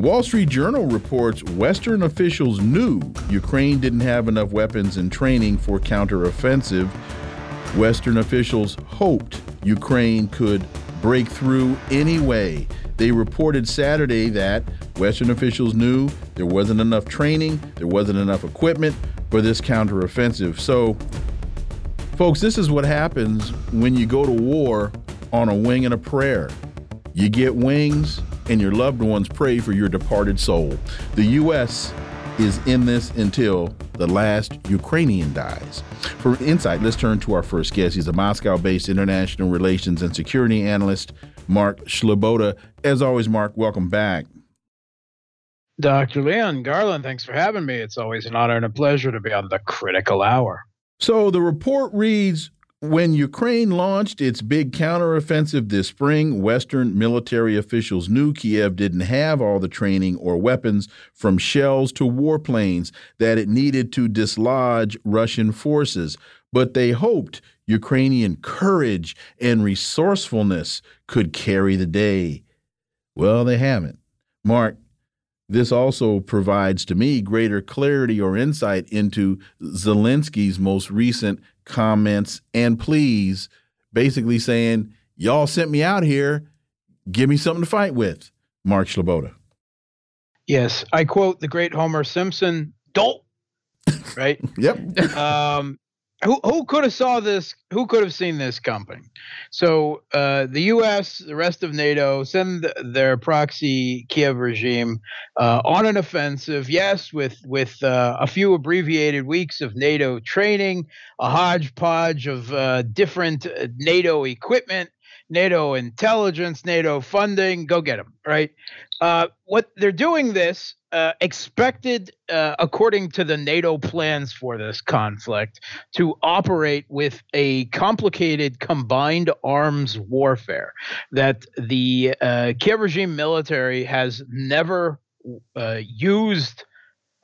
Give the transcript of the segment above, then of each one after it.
The Wall Street Journal reports Western officials knew Ukraine didn't have enough weapons and training for counteroffensive. Western officials hoped Ukraine could break through anyway. They reported Saturday that Western officials knew there wasn't enough training, there wasn't enough equipment for this counteroffensive. So, folks, this is what happens when you go to war on a wing and a prayer. You get wings, and your loved ones pray for your departed soul. The U.S. is in this until the last Ukrainian dies. For insight, let's turn to our first guest. He's a Moscow based international relations and security analyst, Mark Sleboda. As always, Mark, welcome back. Dr. Leon Garland, thanks for having me. It's always an honor and a pleasure to be on the critical hour. So the report reads when Ukraine launched its big counteroffensive this spring, Western military officials knew Kiev didn't have all the training or weapons, from shells to warplanes, that it needed to dislodge Russian forces. But they hoped Ukrainian courage and resourcefulness could carry the day. Well, they haven't. Mark, this also provides to me greater clarity or insight into Zelensky's most recent comments, and please, basically saying, Y'all sent me out here, give me something to fight with. Mark Sleboda. Yes, I quote the great Homer Simpson, Dolt. Right? yep. Um, who who could have saw this? Who could have seen this coming? So uh, the U.S., the rest of NATO, send their proxy Kiev regime uh, on an offensive. Yes, with with uh, a few abbreviated weeks of NATO training, a hodgepodge of uh, different uh, NATO equipment, NATO intelligence, NATO funding. Go get them, right? Uh, what they're doing this uh, expected, uh, according to the NATO plans for this conflict, to operate with a complicated combined arms warfare that the uh, Kiev regime military has never uh, used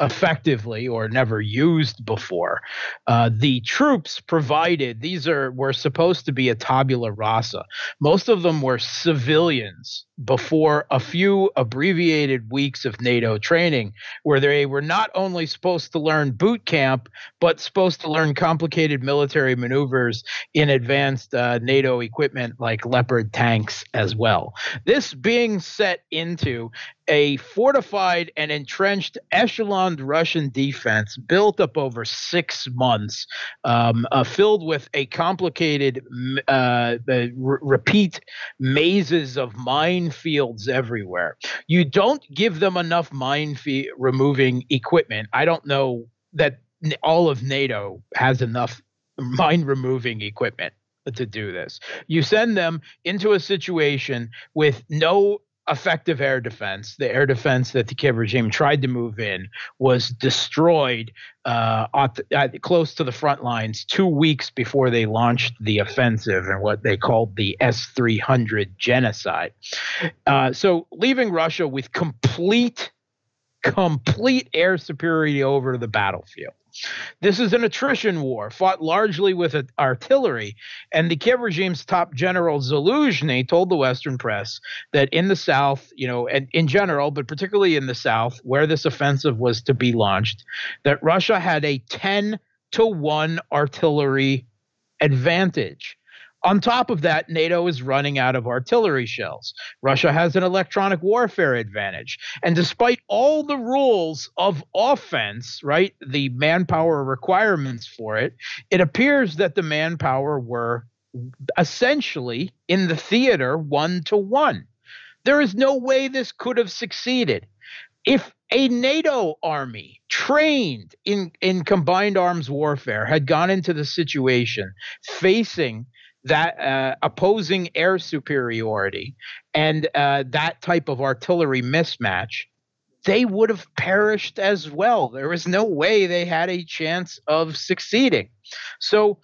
effectively or never used before. Uh, the troops provided these are were supposed to be a tabula rasa. Most of them were civilians before a few abbreviated weeks of NATO training, where they were not only supposed to learn boot camp, but supposed to learn complicated military maneuvers in advanced uh, NATO equipment like Leopard tanks as well. This being set into a fortified and entrenched echeloned Russian defense built up over six months, um, uh, filled with a complicated uh, uh, repeat mazes of minefields everywhere. You don't give them enough minefield removing equipment. I don't know that all of NATO has enough mine removing equipment to do this. You send them into a situation with no effective air defense, the air defense that the Kiev regime tried to move in, was destroyed uh, at, at, close to the front lines two weeks before they launched the offensive and what they called the S 300 genocide. Uh, so, leaving Russia with complete, complete air superiority over the battlefield. This is an attrition war fought largely with artillery. And the Kiev regime's top general Zaluzhny told the Western press that in the South, you know, and in general, but particularly in the South, where this offensive was to be launched, that Russia had a 10 to 1 artillery advantage. On top of that, NATO is running out of artillery shells. Russia has an electronic warfare advantage. And despite all the rules of offense, right, the manpower requirements for it, it appears that the manpower were essentially in the theater one to one. There is no way this could have succeeded. If a NATO army trained in, in combined arms warfare had gone into the situation facing that uh, opposing air superiority and uh, that type of artillery mismatch, they would have perished as well. There was no way they had a chance of succeeding. So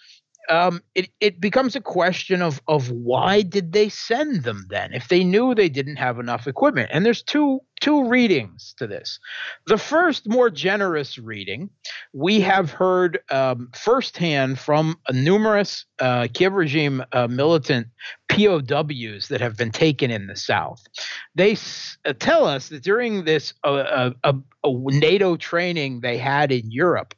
um, it, it becomes a question of of why did they send them then if they knew they didn't have enough equipment? And there's two two readings to this. The first more generous reading we have heard um, firsthand from numerous uh, Kiev regime uh, militant POWs that have been taken in the south. They s- uh, tell us that during this uh, uh, NATO training they had in Europe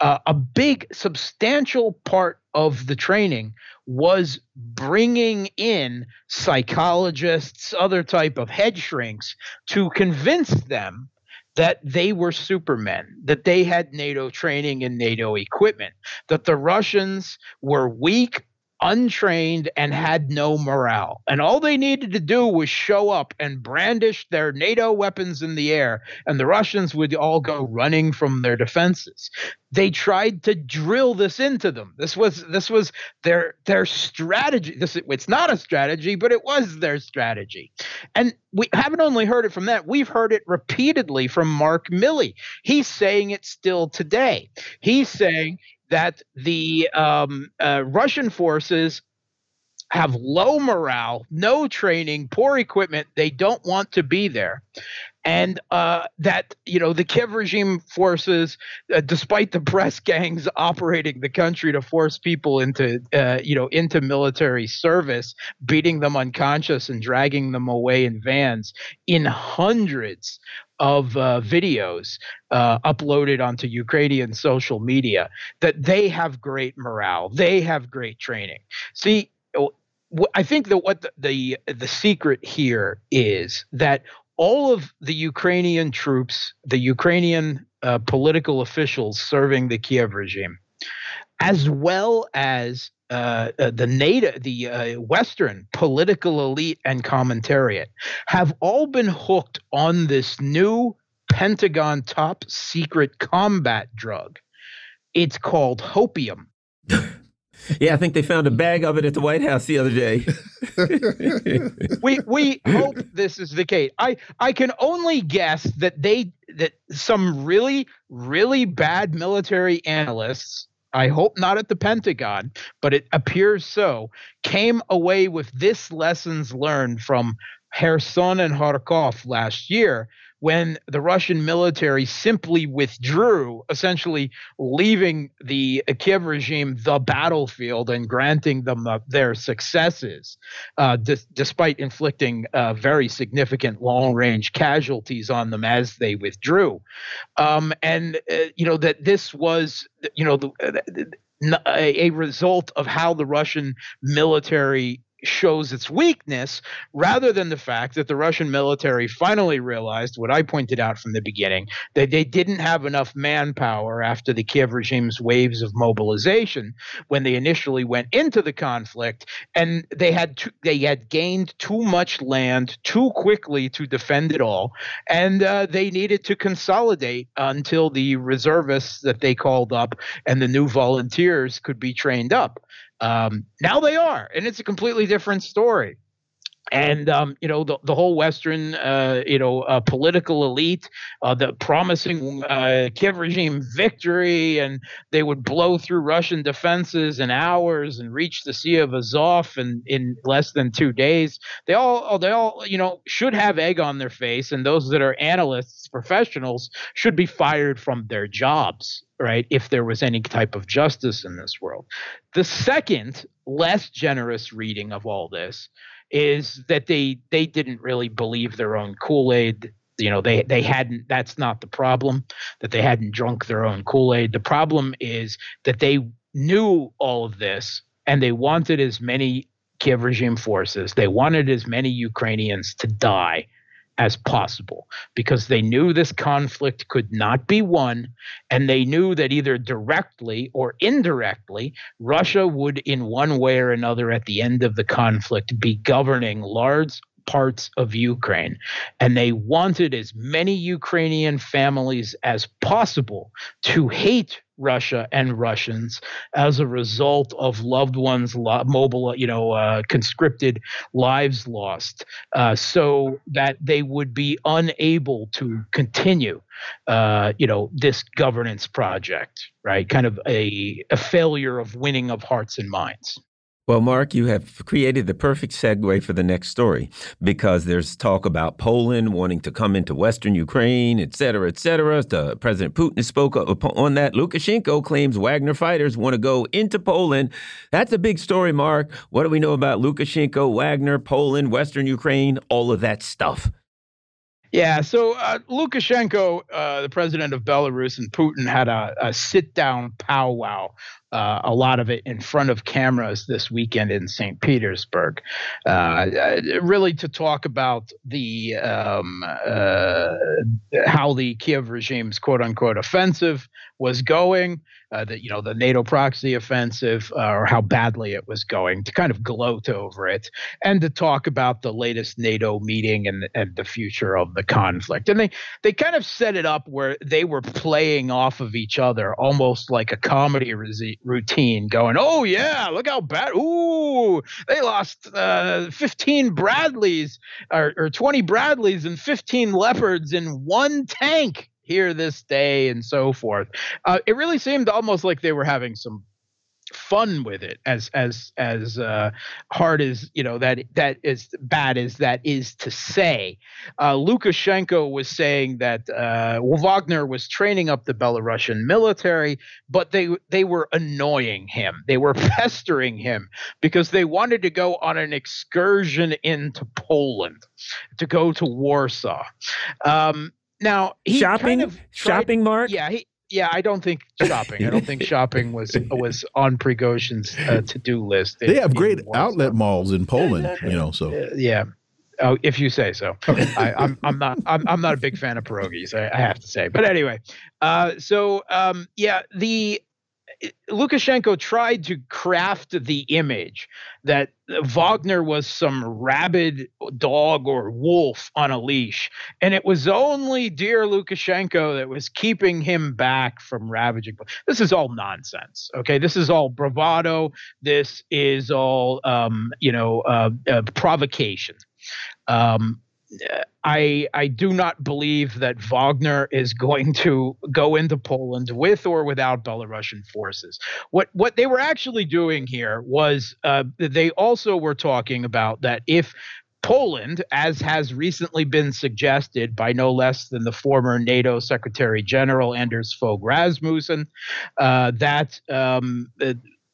uh, a big substantial part of the training was bringing in psychologists other type of head shrinks to convince them that they were supermen that they had nato training and nato equipment that the russians were weak untrained and mm-hmm. had no morale. And all they needed to do was show up and brandish their NATO weapons in the air, and the Russians would all go running from their defenses. They tried to drill this into them. This was this was their their strategy. This it's not a strategy, but it was their strategy. And we haven't only heard it from that, we've heard it repeatedly from Mark Milley. He's saying it still today. He's saying that the um, uh, Russian forces have low morale, no training, poor equipment. They don't want to be there. And uh, that, you know, the Kiev regime forces, uh, despite the press gangs operating the country to force people into, uh, you know, into military service, beating them unconscious and dragging them away in vans in hundreds of uh, videos uh, uploaded onto Ukrainian social media that they have great morale, they have great training. See, I think that what the, the the secret here is that all of the Ukrainian troops, the Ukrainian uh, political officials serving the Kiev regime, as well as uh, uh, the NATO, the uh, Western political elite and commentariat, have all been hooked on this new Pentagon top secret combat drug. It's called hopium. Yeah, I think they found a bag of it at the White House the other day. we we hope this is the case. I I can only guess that they that some really really bad military analysts I hope not at the Pentagon, but it appears so, came away with this lessons learned from Kherson and Kharkov last year when the Russian military simply withdrew, essentially leaving the Kiev regime the battlefield and granting them uh, their successes, uh, d- despite inflicting uh, very significant long range casualties on them as they withdrew. Um, and, uh, you know, that this was, you know, the, uh, a, a result of how the Russian military shows its weakness rather than the fact that the Russian military finally realized what I pointed out from the beginning that they didn't have enough manpower after the Kiev regime's waves of mobilization when they initially went into the conflict and they had to, they had gained too much land too quickly to defend it all and uh, they needed to consolidate until the reservists that they called up and the new volunteers could be trained up um, now they are, and it's a completely different story and um, you know the, the whole Western uh, you know uh, political elite, uh, the promising uh, Kiev regime victory, and they would blow through Russian defenses in hours and reach the Sea of Azov in, in less than two days. They all oh, they all you know should have egg on their face, and those that are analysts, professionals, should be fired from their jobs right? If there was any type of justice in this world. The second, less generous reading of all this is that they they didn't really believe their own Kool-Aid. You know, they they hadn't that's not the problem that they hadn't drunk their own Kool-Aid. The problem is that they knew all of this and they wanted as many Kiev regime forces, they wanted as many Ukrainians to die as possible because they knew this conflict could not be won and they knew that either directly or indirectly Russia would in one way or another at the end of the conflict be governing large parts of Ukraine. And they wanted as many Ukrainian families as possible to hate Russia and Russians as a result of loved ones, mobile, you know, uh, conscripted lives lost, uh, so that they would be unable to continue, uh, you know, this governance project, right? Kind of a, a failure of winning of hearts and minds. Well, Mark, you have created the perfect segue for the next story because there's talk about Poland wanting to come into Western Ukraine, et cetera, et cetera. The President Putin spoke on that. Lukashenko claims Wagner fighters want to go into Poland. That's a big story, Mark. What do we know about Lukashenko, Wagner, Poland, Western Ukraine, all of that stuff? Yeah, so uh, Lukashenko, uh, the president of Belarus, and Putin had a, a sit-down powwow. Uh, a lot of it in front of cameras this weekend in St. Petersburg, uh, uh, really to talk about the um, uh, how the Kiev regime's "quote-unquote" offensive was going, uh, the you know the NATO proxy offensive, or how badly it was going, to kind of gloat over it, and to talk about the latest NATO meeting and and the future of the conflict. And they they kind of set it up where they were playing off of each other, almost like a comedy re- routine, going, "Oh yeah, look how bad! Ooh, they lost uh, 15 Bradleys or, or 20 Bradleys and 15 Leopards in one tank." here this day and so forth. Uh, it really seemed almost like they were having some fun with it as as as uh, hard as you know that that is bad as that is to say. Uh, lukashenko was saying that uh, wagner was training up the belarusian military but they they were annoying him. They were pestering him because they wanted to go on an excursion into poland to go to warsaw. Um, now shopping, kind of tried, shopping, Mark. Yeah, he, yeah. I don't think shopping. I don't think shopping was was on Prigozhin's uh, to do list. They have great outlet malls in Poland, you know. So uh, yeah. Oh, if you say so. I, am I'm, I'm not I'm, I'm not a big fan of pierogies. I, I have to say, but anyway. Uh, so um, yeah, the Lukashenko tried to craft the image that Wagner was some rabid dog or wolf on a leash. And it was only dear Lukashenko that was keeping him back from ravaging. This is all nonsense. Okay. This is all bravado. This is all, um, you know, uh, uh, provocation. Um, I I do not believe that Wagner is going to go into Poland with or without Belarusian forces. What what they were actually doing here was uh, they also were talking about that if Poland, as has recently been suggested by no less than the former NATO Secretary General Anders Fogh Rasmussen, uh, that um,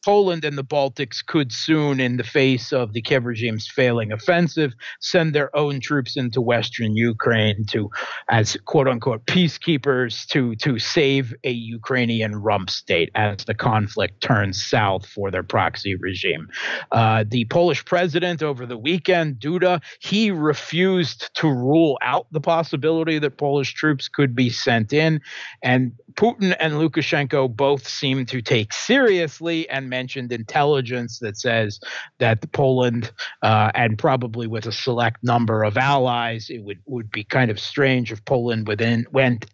Poland and the Baltics could soon, in the face of the Kiev regime's failing offensive, send their own troops into Western Ukraine to, as quote unquote, peacekeepers to, to save a Ukrainian rump state as the conflict turns south for their proxy regime. Uh, the Polish president over the weekend, Duda, he refused to rule out the possibility that Polish troops could be sent in. And Putin and Lukashenko both seem to take seriously and mentioned intelligence that says that Poland uh, and probably with a select number of allies, it would, would be kind of strange if Poland within, went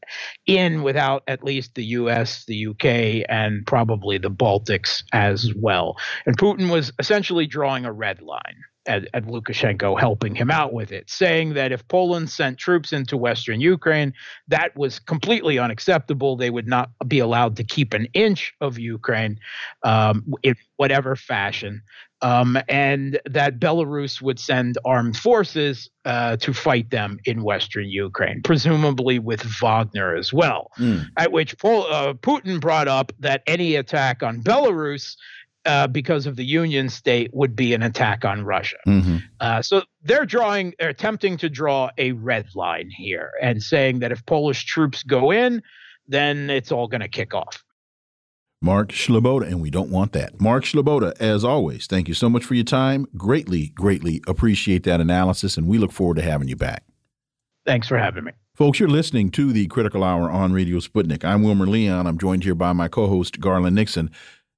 in without at least the U.S., the U.K., and probably the Baltics as well. And Putin was essentially drawing a red line at, at, Lukashenko helping him out with it, saying that if Poland sent troops into Western Ukraine, that was completely unacceptable. They would not be allowed to keep an inch of Ukraine um, in whatever fashion. Um, and that Belarus would send armed forces uh, to fight them in Western Ukraine, presumably with Wagner as well. Mm. At which Pol- uh, Putin brought up that any attack on Belarus uh, because of the Union state would be an attack on Russia. Mm-hmm. Uh, so they're drawing, they're attempting to draw a red line here and saying that if Polish troops go in, then it's all going to kick off. Mark Sleboda, and we don't want that. Mark Sleboda, as always, thank you so much for your time. Greatly, greatly appreciate that analysis, and we look forward to having you back. Thanks for having me. Folks, you're listening to the Critical Hour on Radio Sputnik. I'm Wilmer Leon. I'm joined here by my co host, Garland Nixon.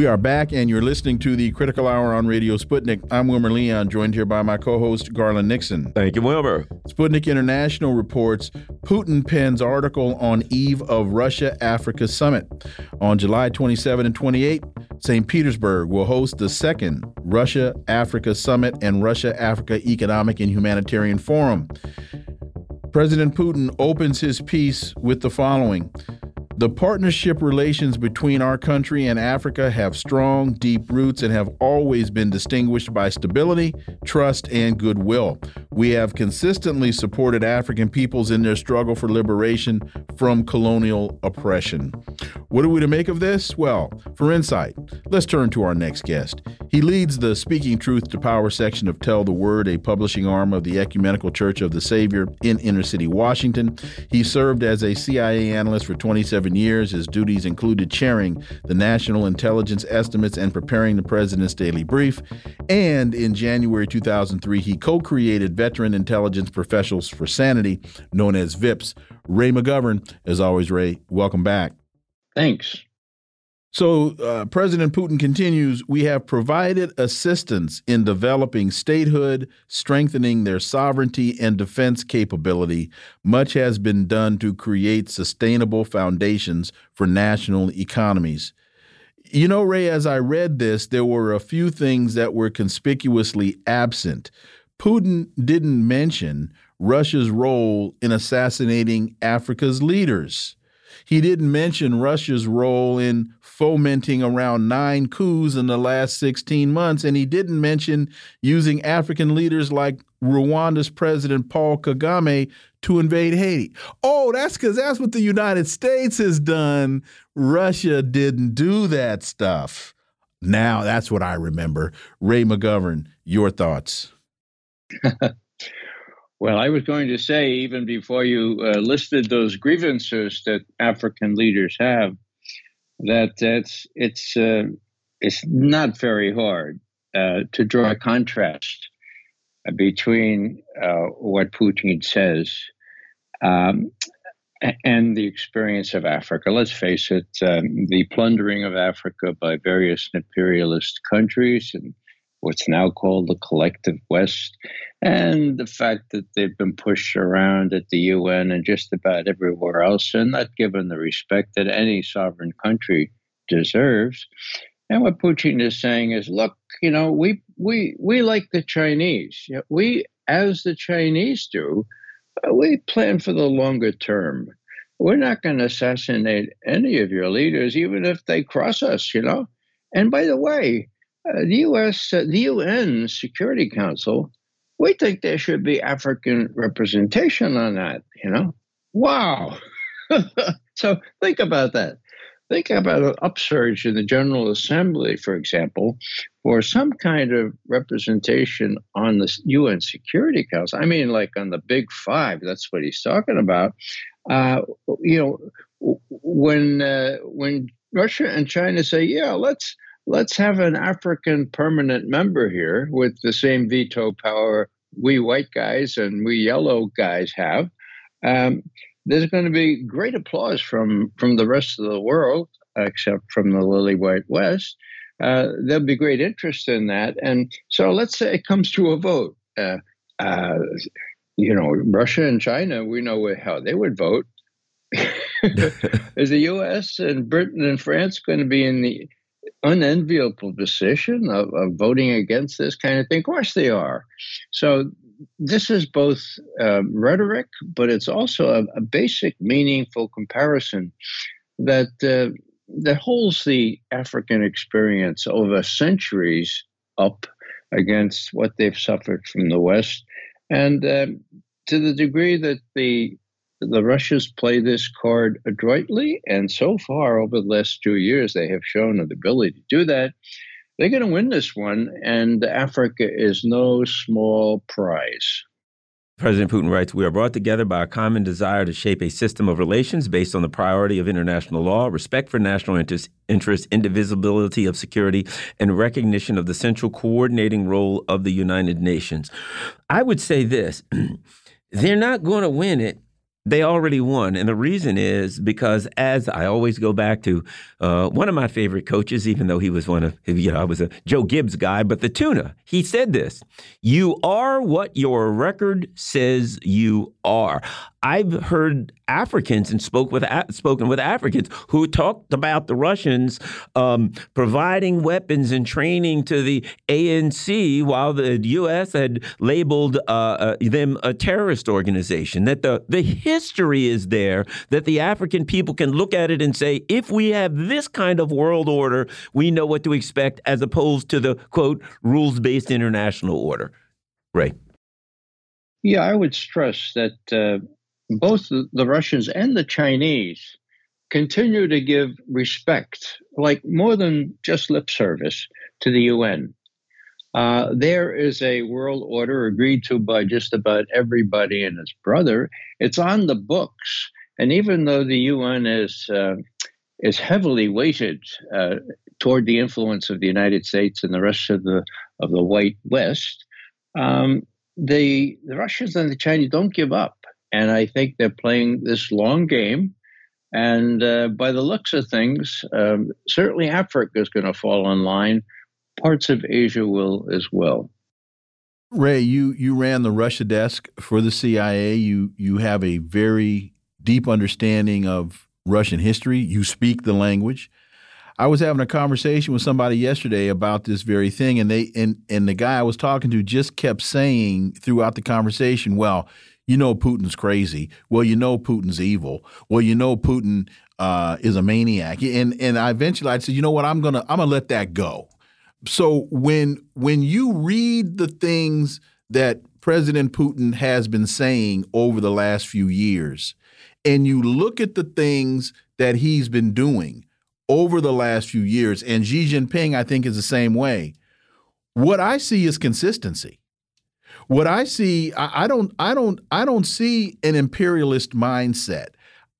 We are back, and you're listening to the Critical Hour on Radio Sputnik. I'm Wilmer Leon, joined here by my co host, Garland Nixon. Thank you, Wilmer. Sputnik International reports Putin pens article on eve of Russia Africa summit. On July 27 and 28, St. Petersburg will host the second Russia Africa summit and Russia Africa Economic and Humanitarian Forum. President Putin opens his piece with the following the partnership relations between our country and Africa have strong, deep roots and have always been distinguished by stability, trust, and goodwill. We have consistently supported African peoples in their struggle for liberation from colonial oppression. What are we to make of this? Well, for insight, let's turn to our next guest. He leads the Speaking Truth to Power section of Tell the Word, a publishing arm of the Ecumenical Church of the Savior in inner city Washington. He served as a CIA analyst for 27 years. His duties included chairing the National Intelligence Estimates and preparing the President's Daily Brief. And in January 2003, he co created Veteran Intelligence Professionals for Sanity, known as VIPS. Ray McGovern, as always, Ray, welcome back. Thanks. So, uh, President Putin continues We have provided assistance in developing statehood, strengthening their sovereignty and defense capability. Much has been done to create sustainable foundations for national economies. You know, Ray, as I read this, there were a few things that were conspicuously absent. Putin didn't mention Russia's role in assassinating Africa's leaders. He didn't mention Russia's role in fomenting around nine coups in the last 16 months, and he didn't mention using African leaders like Rwanda's President Paul Kagame to invade Haiti. Oh, that's because that's what the United States has done. Russia didn't do that stuff. Now that's what I remember. Ray McGovern, your thoughts. Well, I was going to say, even before you uh, listed those grievances that African leaders have, that it's it's uh, it's not very hard uh, to draw a contrast between uh, what Putin says um, and the experience of Africa. Let's face it, um, the plundering of Africa by various imperialist countries and what's now called the collective West, and the fact that they've been pushed around at the UN and just about everywhere else and not given the respect that any sovereign country deserves. And what Putin is saying is, look, you know, we we we like the Chinese. We, as the Chinese do, uh, we plan for the longer term. We're not going to assassinate any of your leaders, even if they cross us, you know. And by the way, uh, the U.S., uh, the UN Security Council, we think there should be African representation on that. You know, wow. so think about that. Think about an upsurge in the General Assembly, for example, for some kind of representation on the UN Security Council. I mean, like on the Big Five. That's what he's talking about. Uh, you know, when uh, when Russia and China say, "Yeah, let's." Let's have an African permanent member here with the same veto power we white guys and we yellow guys have. Um, there's going to be great applause from from the rest of the world, except from the lily white West. Uh, there'll be great interest in that, and so let's say it comes to a vote. Uh, uh, you know, Russia and China, we know how they would vote. Is the U.S. and Britain and France going to be in the unenviable position of, of, voting against this kind of thing? Of course they are. So this is both uh, rhetoric, but it's also a, a basic, meaningful comparison that uh, that holds the African experience over centuries up against what they've suffered from the West, and uh, to the degree that the the Russians play this card adroitly, and so far over the last two years, they have shown an ability to do that. They're going to win this one, and Africa is no small prize. President Putin writes, We are brought together by a common desire to shape a system of relations based on the priority of international law, respect for national interest, interest, indivisibility of security, and recognition of the central coordinating role of the United Nations. I would say this they're not going to win it they already won. And the reason is because, as I always go back to uh, one of my favorite coaches, even though he was one of, you know, I was a Joe Gibbs guy, but the tuna, he said this You are what your record says you are. I've heard Africans and spoke with spoken with Africans who talked about the Russians um, providing weapons and training to the ANC while the U.S. had labeled uh, uh, them a terrorist organization. That the the history is there. That the African people can look at it and say, if we have this kind of world order, we know what to expect, as opposed to the quote rules based international order. Right. Yeah, I would stress that. Uh both the Russians and the Chinese continue to give respect, like more than just lip service, to the UN. Uh, there is a world order agreed to by just about everybody and his brother. It's on the books, and even though the UN is uh, is heavily weighted uh, toward the influence of the United States and the rest of the of the white West, um, the the Russians and the Chinese don't give up. And I think they're playing this long game. And uh, by the looks of things, um, certainly Africa is going to fall in line. Parts of Asia will as well. Ray, you you ran the Russia desk for the CIA. You you have a very deep understanding of Russian history. You speak the language. I was having a conversation with somebody yesterday about this very thing, and they and and the guy I was talking to just kept saying throughout the conversation, "Well, you know Putin's crazy. Well, you know Putin's evil. Well, you know Putin uh, is a maniac. And and I eventually I said, you know what, I'm gonna I'm gonna let that go. So when when you read the things that President Putin has been saying over the last few years, and you look at the things that he's been doing over the last few years, and Xi Jinping, I think, is the same way. What I see is consistency. What I see, I, I don't, I don't, I don't see an imperialist mindset.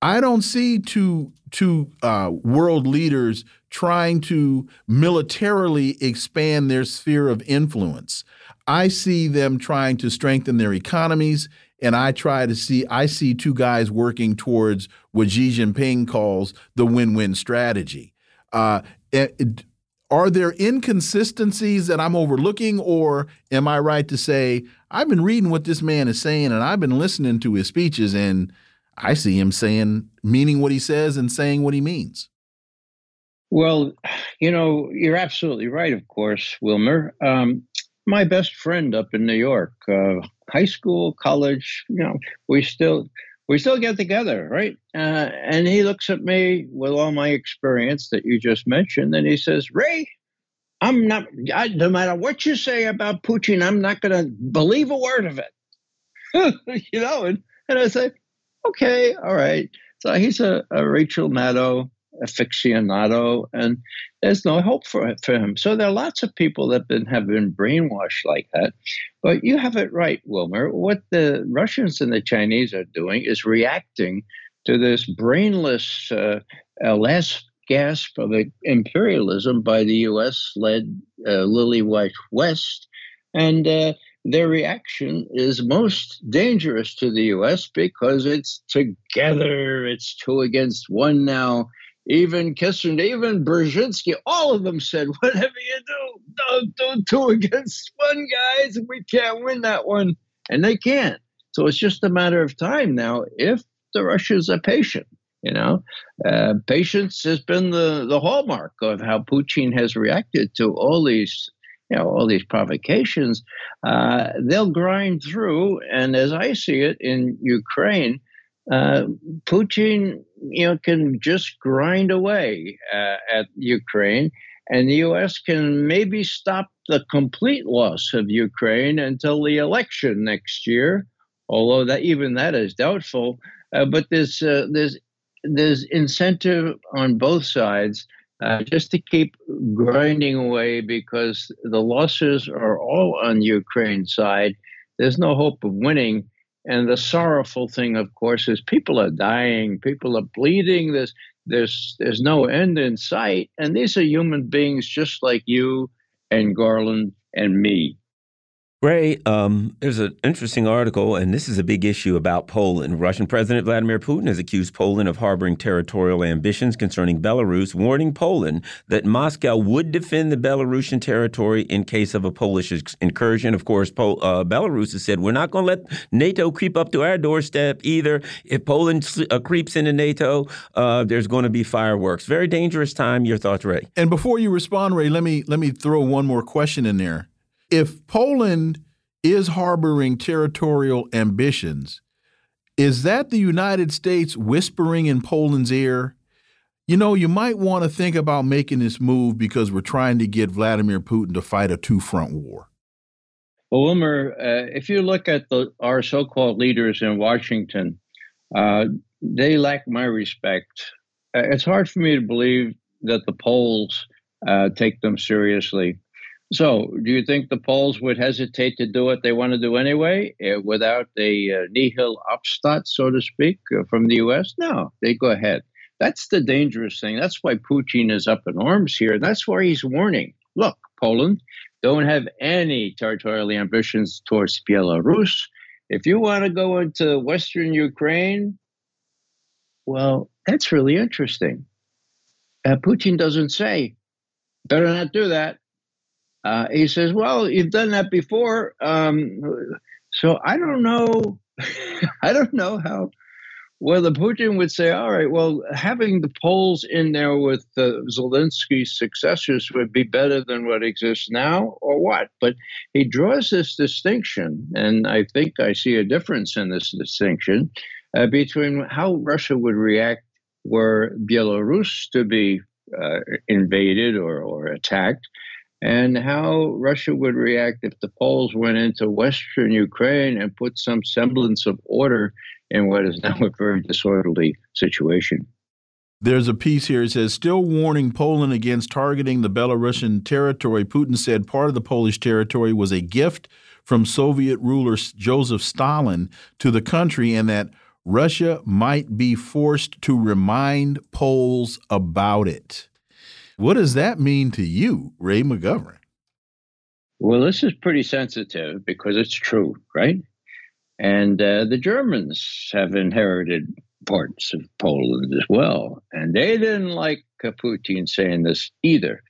I don't see two two uh, world leaders trying to militarily expand their sphere of influence. I see them trying to strengthen their economies, and I try to see I see two guys working towards what Xi Jinping calls the win-win strategy. Uh, it, are there inconsistencies that I'm overlooking, or am I right to say I've been reading what this man is saying and I've been listening to his speeches, and I see him saying, meaning what he says and saying what he means? Well, you know, you're absolutely right, of course, Wilmer. Um, my best friend up in New York, uh, high school, college, you know, we still we still get together, right? Uh, and he looks at me with all my experience that you just mentioned, and he says, Ray, I'm not, I, no matter what you say about Putin, I'm not going to believe a word of it. you know, and, and I say, okay, all right. So he's a, a Rachel Maddow aficionado, and there's no hope for for him. So there are lots of people that been, have been brainwashed like that. But you have it right, Wilmer. What the Russians and the Chinese are doing is reacting to this brainless uh, uh, gasp of imperialism by the U.S.-led uh, Lily White West, and uh, their reaction is most dangerous to the U.S. because it's together, it's two against one now even Kissinger, even Brzezinski, all of them said, whatever you do, don't do two against one, guys. We can't win that one. And they can't. So it's just a matter of time now if the Russians are patient. You know, uh, patience has been the, the hallmark of how Putin has reacted to all these, you know, all these provocations. Uh, they'll grind through, and as I see it in Ukraine, uh, Putin, you know, can just grind away uh, at Ukraine, and the U.S. can maybe stop the complete loss of Ukraine until the election next year. Although that even that is doubtful, uh, but there's uh, there's incentive on both sides uh, just to keep grinding away because the losses are all on Ukraine's side. There's no hope of winning and the sorrowful thing, of course, is people are dying, people are bleeding. There's there's there's no end in sight, and these are human beings just like you and Garland and me. Ray, um, there's an interesting article, and this is a big issue about Poland. Russian President Vladimir Putin has accused Poland of harboring territorial ambitions concerning Belarus, warning Poland that Moscow would defend the Belarusian territory in case of a Polish incursion. Of course, Pol uh, Belarus has said, we're not going to let NATO creep up to our doorstep either. If Poland uh, creeps into NATO, uh, there's going to be fireworks. Very dangerous time. Your thoughts, Ray? And before you respond, Ray, let me, let me throw one more question in there if Poland is harboring territorial ambitions, is that the United States whispering in Poland's ear? You know, you might want to think about making this move because we're trying to get Vladimir Putin to fight a two front war. Well, Wilmer, uh, if you look at the, our so called leaders in Washington, uh, they lack my respect. Uh, it's hard for me to believe that the Poles uh, take them seriously. So, do you think the Poles would hesitate to do what they want to do anyway uh, without a uh, nihil obstat, so to speak, uh, from the U.S.? No, they go ahead. That's the dangerous thing. That's why Putin is up in arms here. That's why he's warning look, Poland, don't have any territorial ambitions towards Belarus. If you want to go into Western Ukraine, well, that's really interesting. Uh, Putin doesn't say, better not do that. Uh, he says, "Well, you've done that before, um, so I don't know. I don't know how." Whether Putin would say, "All right, well, having the Poles in there with uh, Zelensky's successors would be better than what exists now, or what?" But he draws this distinction, and I think I see a difference in this distinction uh, between how Russia would react were Belarus to be uh, invaded or, or attacked, and how Russia would react if the Poles went into Western Ukraine and put some semblance of order in what is now a very disorderly situation. There's a piece here. It says, still warning Poland against targeting the Belarusian territory. Putin said part of the Polish territory was a gift from Soviet ruler Joseph Stalin to the country and that Russia might be forced to remind Poles about it. What does that mean to you, Ray McGovern? Well, this is pretty sensitive because it's true, right? And uh, the Germans have inherited parts of Poland as well. And they didn't like Putin saying this either.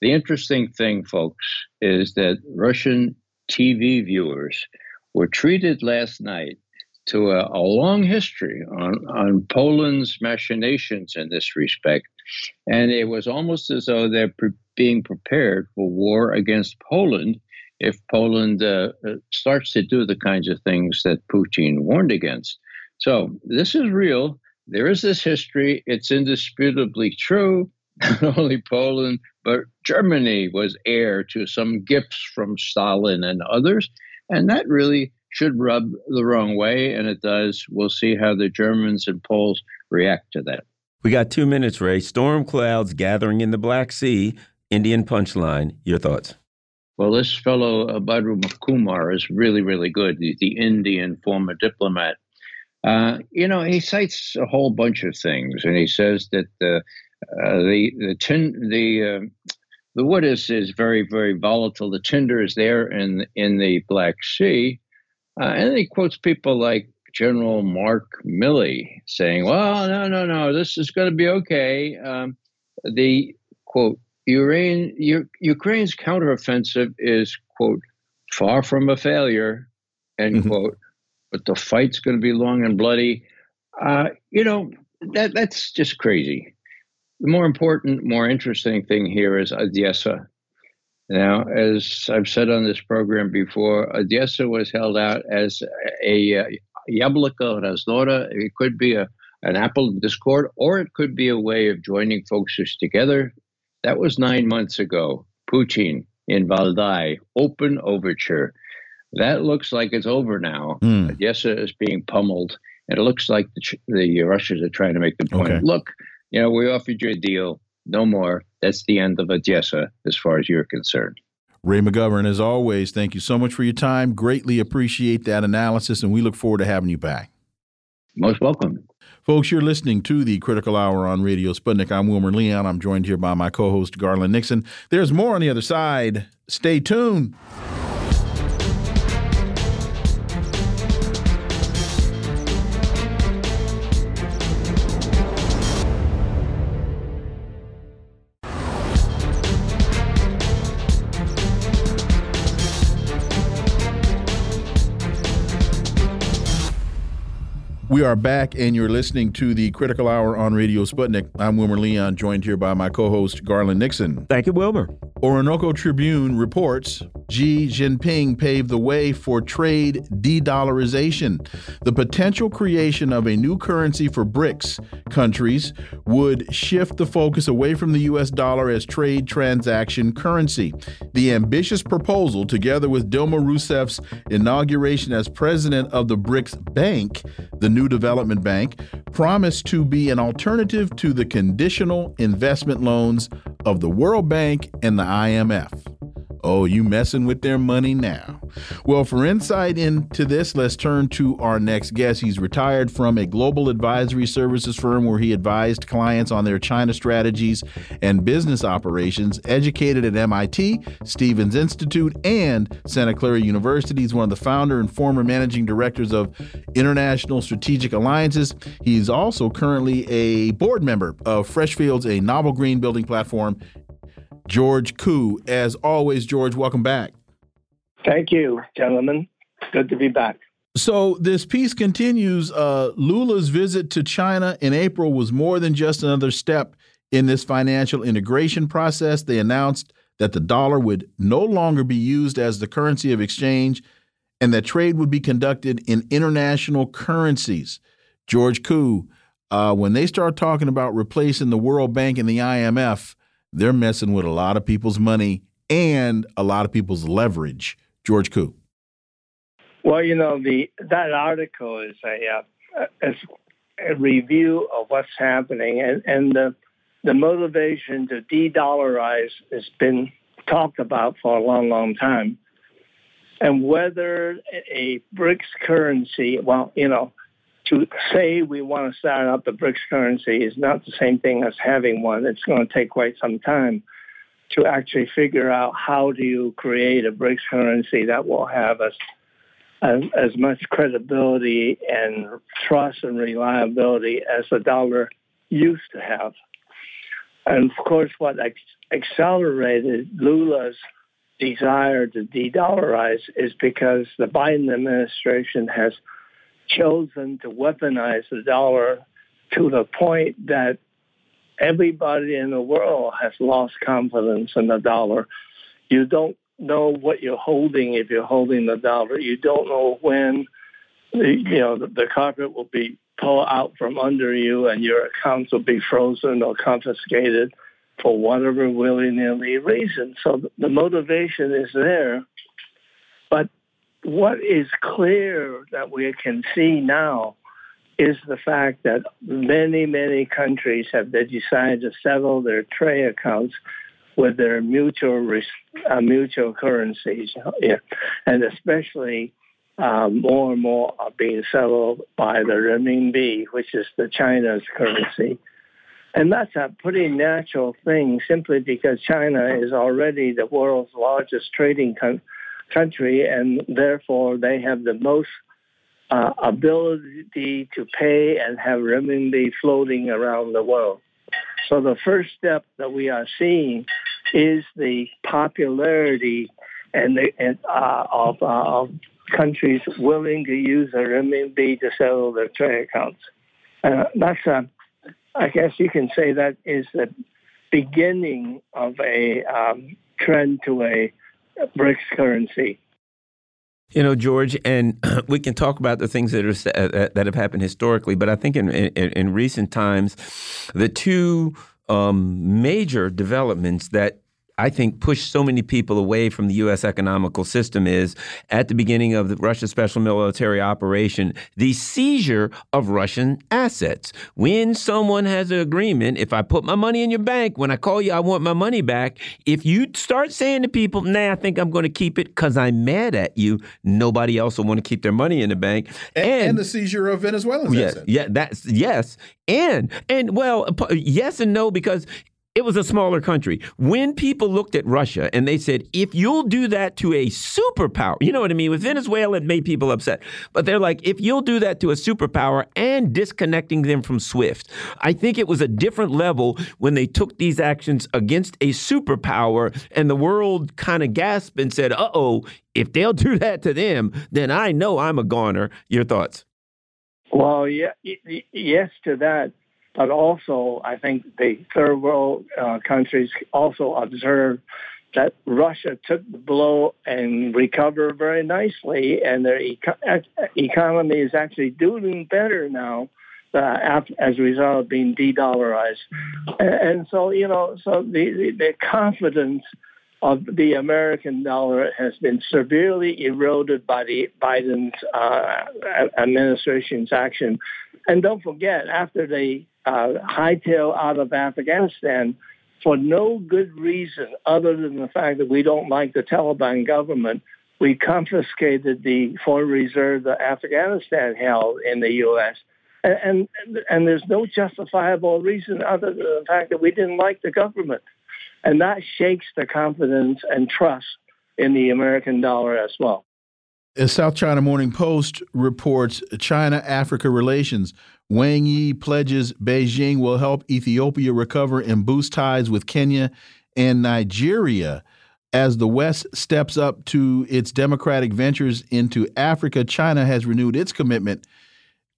The interesting thing, folks, is that Russian TV viewers were treated last night to a, a long history on, on Poland's machinations in this respect and it was almost as though they're pre- being prepared for war against Poland if Poland uh, uh, starts to do the kinds of things that Putin warned against. So this is real. There is this history. It's indisputably true. Not only Poland, but Germany was heir to some gifts from Stalin and others. And that really should rub the wrong way, and it does. We'll see how the Germans and Poles react to that. We got two minutes, Ray. Storm clouds gathering in the Black Sea. Indian punchline. Your thoughts? Well, this fellow uh, Badru Kumar is really, really good. He's the Indian former diplomat. Uh, you know, he cites a whole bunch of things, and he says that the uh, the the tin the uh, the wood is is very very volatile. The tinder is there in in the Black Sea, uh, and he quotes people like General Mark Milley saying, well, no, no, no, this is going to be okay. Um, the quote, Ukraine, U- Ukraine's counteroffensive is, quote, far from a failure, end mm-hmm. quote, but the fight's going to be long and bloody. Uh, you know, that that's just crazy. The more important, more interesting thing here is Odessa. Now, as I've said on this program before, Odessa was held out as a, a Yablika Razdora. It could be a, an apple of discord, or it could be a way of joining folks together. That was nine months ago. Putin in Valdai, open overture. That looks like it's over now. Mm. Odessa is being pummeled, and it looks like the, the Russians are trying to make the point. Okay. Look, you know, we offered you a deal. No more. That's the end of Odessa, as far as you're concerned. Ray McGovern, as always, thank you so much for your time. Greatly appreciate that analysis, and we look forward to having you back. Most welcome. Folks, you're listening to the Critical Hour on Radio Sputnik. I'm Wilmer Leon. I'm joined here by my co host, Garland Nixon. There's more on the other side. Stay tuned. We are back, and you're listening to the Critical Hour on Radio Sputnik. I'm Wilmer Leon, joined here by my co host, Garland Nixon. Thank you, Wilmer. Orinoco Tribune reports Xi Jinping paved the way for trade de dollarization. The potential creation of a new currency for BRICS countries would shift the focus away from the U.S. dollar as trade transaction currency. The ambitious proposal, together with Dilma Rousseff's inauguration as president of the BRICS Bank, the new development bank, promised to be an alternative to the conditional investment loans of the World Bank and the IMF. Oh, you messing with their money now. Well, for insight into this, let's turn to our next guest. He's retired from a global advisory services firm where he advised clients on their China strategies and business operations, educated at MIT, Stevens Institute, and Santa Clara University. He's one of the founder and former managing directors of International Strategic Alliances. He's also currently a board member of Freshfields, a novel green building platform George Koo. As always, George, welcome back. Thank you, gentlemen. Good to be back. So this piece continues. Uh, Lula's visit to China in April was more than just another step in this financial integration process. They announced that the dollar would no longer be used as the currency of exchange and that trade would be conducted in international currencies. George Koo, uh, when they start talking about replacing the World Bank and the IMF, they're messing with a lot of people's money and a lot of people's leverage. George Koo. Well, you know, the that article is a, uh, is a review of what's happening, and, and the the motivation to de-dollarize has been talked about for a long, long time. And whether a BRICS currency, well, you know, to say we want to start up the BRICS currency is not the same thing as having one. It's going to take quite some time to actually figure out how do you create a BRICS currency that will have as, as, as much credibility and trust and reliability as the dollar used to have. And of course, what accelerated Lula's desire to de-dollarize is because the Biden administration has – chosen to weaponize the dollar to the point that everybody in the world has lost confidence in the dollar. You don't know what you're holding if you're holding the dollar. You don't know when the, you know the, the carpet will be pulled out from under you and your accounts will be frozen or confiscated for whatever willy-nilly reason. So the motivation is there, but what is clear that we can see now is the fact that many, many countries have decided to settle their trade accounts with their mutual uh, mutual currencies, and especially um, more and more are being settled by the renminbi, which is the China's currency. And that's a pretty natural thing, simply because China is already the world's largest trading country country, and therefore they have the most uh, ability to pay and have renminbi floating around the world. So the first step that we are seeing is the popularity and, the, and uh, of, uh, of countries willing to use the renminbi to settle their trade accounts. Uh, that's a, I guess you can say that is the beginning of a um, trend to a BRICS currency. You know, George, and we can talk about the things that are uh, that have happened historically, but I think in in, in recent times, the two um, major developments that I think pushed so many people away from the U.S. economical system is at the beginning of the Russia special military operation, the seizure of Russian assets. When someone has an agreement, if I put my money in your bank, when I call you, I want my money back. If you start saying to people, nah, I think I'm going to keep it because I'm mad at you, nobody else will want to keep their money in the bank. And, and, and the seizure of Venezuelans. Yeah, yeah, that's yes. And and well, yes and no because it was a smaller country. When people looked at Russia and they said, if you'll do that to a superpower, you know what I mean? With Venezuela, it made people upset. But they're like, if you'll do that to a superpower and disconnecting them from SWIFT, I think it was a different level when they took these actions against a superpower and the world kind of gasped and said, uh oh, if they'll do that to them, then I know I'm a goner. Your thoughts? Well, yeah, yes to that, but also I think the third world uh, countries also observe that Russia took the blow and recovered very nicely, and their eco- economy is actually doing better now uh, as a result of being de-dollarized. And, and so, you know, so the, the, the confidence of the American dollar has been severely eroded by the Biden's uh, administration's action. And don't forget, after they uh, hightail out of Afghanistan, for no good reason other than the fact that we don't like the Taliban government, we confiscated the foreign reserve that Afghanistan held in the U.S. And, and, and there's no justifiable reason other than the fact that we didn't like the government. And that shakes the confidence and trust in the American dollar as well. As South China Morning Post reports, China Africa relations. Wang Yi pledges Beijing will help Ethiopia recover and boost ties with Kenya and Nigeria. As the West steps up to its democratic ventures into Africa, China has renewed its commitment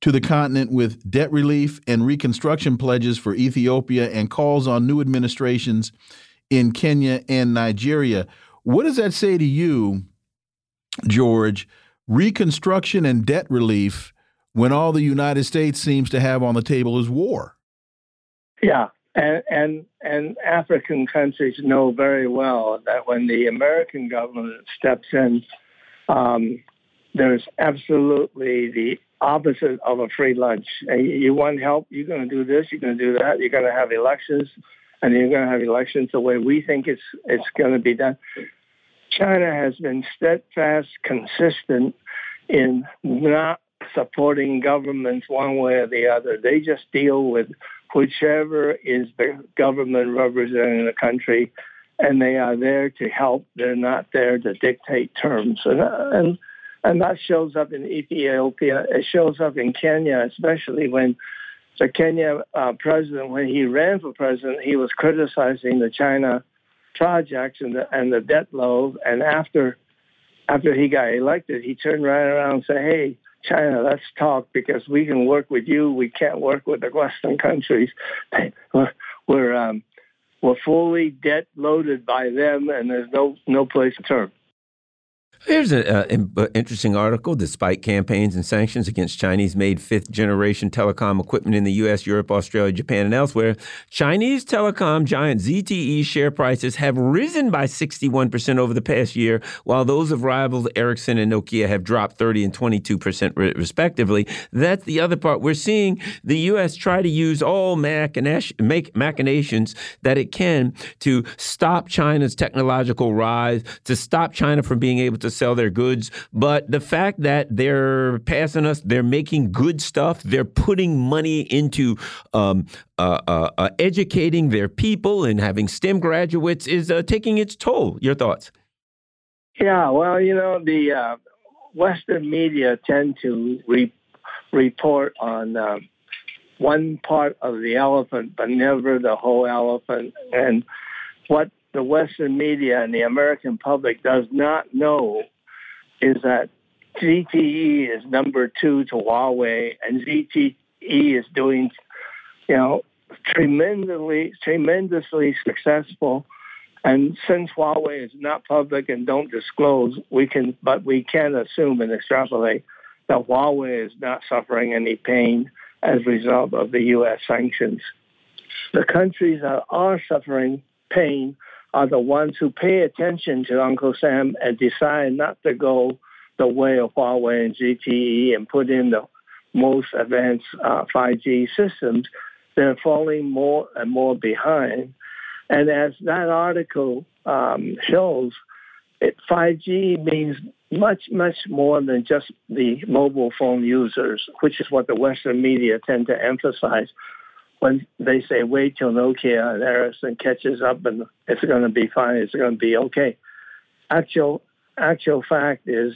to the continent with debt relief and reconstruction pledges for Ethiopia and calls on new administrations in Kenya and Nigeria. What does that say to you, George? Reconstruction and debt relief when all the United States seems to have on the table is war. Yeah, and and and African countries know very well that when the American government steps in, um, there's absolutely the opposite of a free lunch. You want help, you're going to do this, you're going to do that, you're going to have elections and you're going to have elections the way we think it's it's going to be done. China has been steadfast, consistent in not supporting governments one way or the other. They just deal with whichever is the government representing the country, and they are there to help. They're not there to dictate terms. And, and, and that shows up in Ethiopia. It shows up in Kenya, especially when the Kenya uh, president, when he ran for president, he was criticizing the China projects and the, and the debt load. And after after he got elected, he turned right around and said, "Hey, China, let's talk because we can work with you. We can't work with the Western countries. We're we're, um, we're fully debt loaded by them, and there's no no place to turn." Here's an uh, interesting article. Despite campaigns and sanctions against Chinese made fifth generation telecom equipment in the US, Europe, Australia, Japan, and elsewhere, Chinese telecom giant ZTE share prices have risen by 61% over the past year, while those of rivals Ericsson and Nokia have dropped 30 and 22% respectively. That's the other part. We're seeing the US try to use all machinations that it can to stop China's technological rise, to stop China from being able to sell their goods. But the fact that they're passing us, they're making good stuff, they're putting money into um, uh, uh, uh, educating their people and having STEM graduates is uh, taking its toll. Your thoughts? Yeah, well, you know, the uh, Western media tend to re report on um, one part of the elephant, but never the whole elephant. And what the Western media and the American public does not know is that ZTE is number two to Huawei, and ZTE is doing, you know, tremendously, tremendously successful. And since Huawei is not public and don't disclose, we can, but we can assume and extrapolate that Huawei is not suffering any pain as a result of the U.S. sanctions. The countries that are suffering pain are the ones who pay attention to Uncle Sam and decide not to go the way of Huawei and ZTE and put in the most advanced uh, 5G systems, they're falling more and more behind. And as that article um, shows, it, 5G means much, much more than just the mobile phone users, which is what the Western media tend to emphasize when they say wait till Nokia and Ericsson catches up and it's going to be fine, it's going to be okay. Actual actual fact is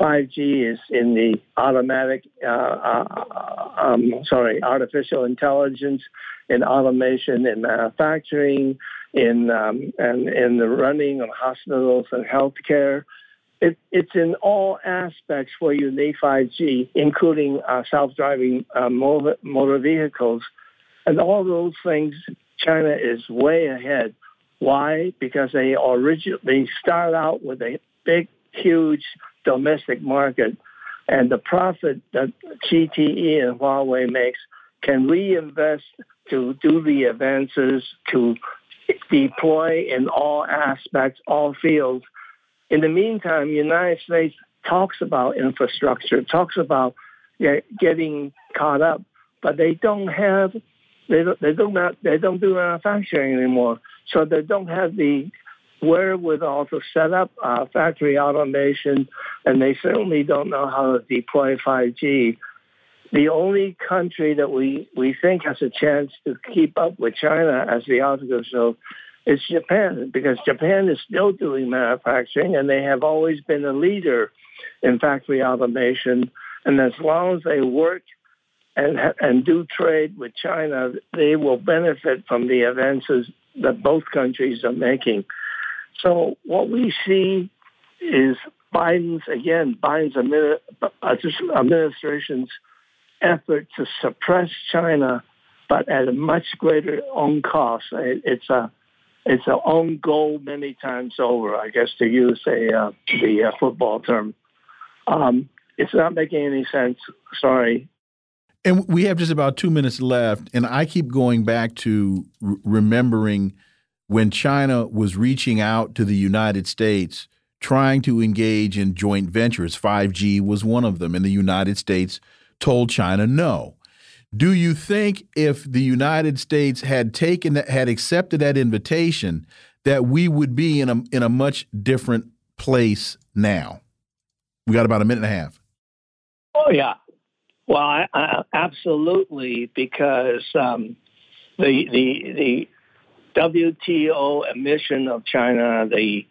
5G is in the automatic, uh, uh, um, sorry, artificial intelligence, in automation, in manufacturing, in um, and in the running of hospitals and healthcare. it, it's in all aspects where you need 5G, including uh, self-driving uh, motor, motor vehicles, and all those things. China is way ahead. Why? Because they originally start out with a big, huge domestic market, and the profit that ZTE and Huawei makes can reinvest to do the advances to deploy in all aspects, all fields. In the meantime, United States talks about infrastructure, talks about getting caught up, but they don't have they don't, they don't they don't do manufacturing anymore, so they don't have the wherewithal to set up uh, factory automation, and they certainly don't know how to deploy 5G the only country that we, we think has a chance to keep up with China, as the article shows, is Japan, because Japan is still doing manufacturing and they have always been a leader in factory automation. And as long as they work and, and do trade with China, they will benefit from the advances that both countries are making. So what we see is Biden's, again, Biden's administration's effort to suppress China, but at a much greater own cost. It's a it's a own goal many times over, I guess, to use a uh, the uh, football term. Um, it's not making any sense. Sorry. And we have just about two minutes left, and I keep going back to remembering when China was reaching out to the United States, trying to engage in joint ventures. 5G was one of them, and the United States told China no. Do you think if the United States had taken that, had accepted that invitation, that we would be in a in a much different place now? We got about a minute and a half. Oh yeah, well, I, I, absolutely, because um, the the the WTO admission of China, the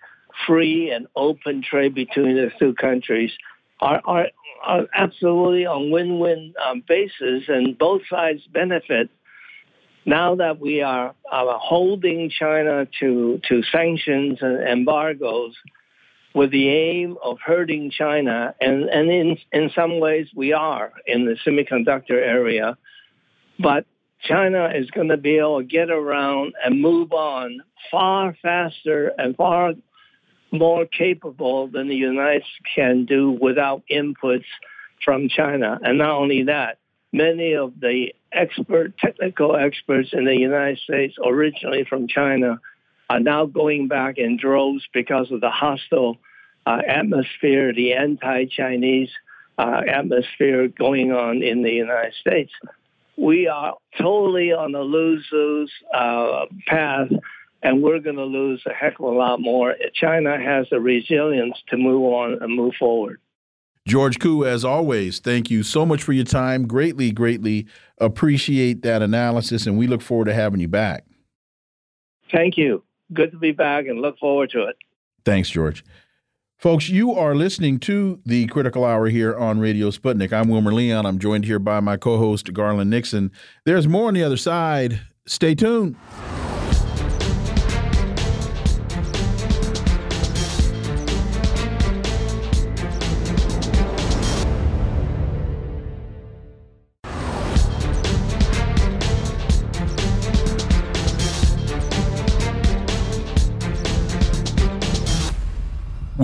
free and open trade between the two countries, are, are are absolutely on win-win um, basis, and both sides benefit. Now that we are, are holding China to to sanctions and embargoes, with the aim of hurting China, and, and in, in some ways we are in the semiconductor area, but China is going to be able to get around and move on far faster and far more capable than the United States can do without inputs from China. And not only that, many of the expert technical experts in the United States, originally from China, are now going back in droves because of the hostile uh, atmosphere, the anti-Chinese uh, atmosphere going on in the United States. We are totally on a lose-lose uh, path and we're going to lose a heck of a lot more. China has the resilience to move on and move forward. George Koo, as always, thank you so much for your time. Greatly, greatly appreciate that analysis, and we look forward to having you back. Thank you. Good to be back and look forward to it. Thanks, George. Folks, you are listening to the Critical Hour here on Radio Sputnik. I'm Wilmer Leon. I'm joined here by my co host, Garland Nixon. There's more on the other side. Stay tuned.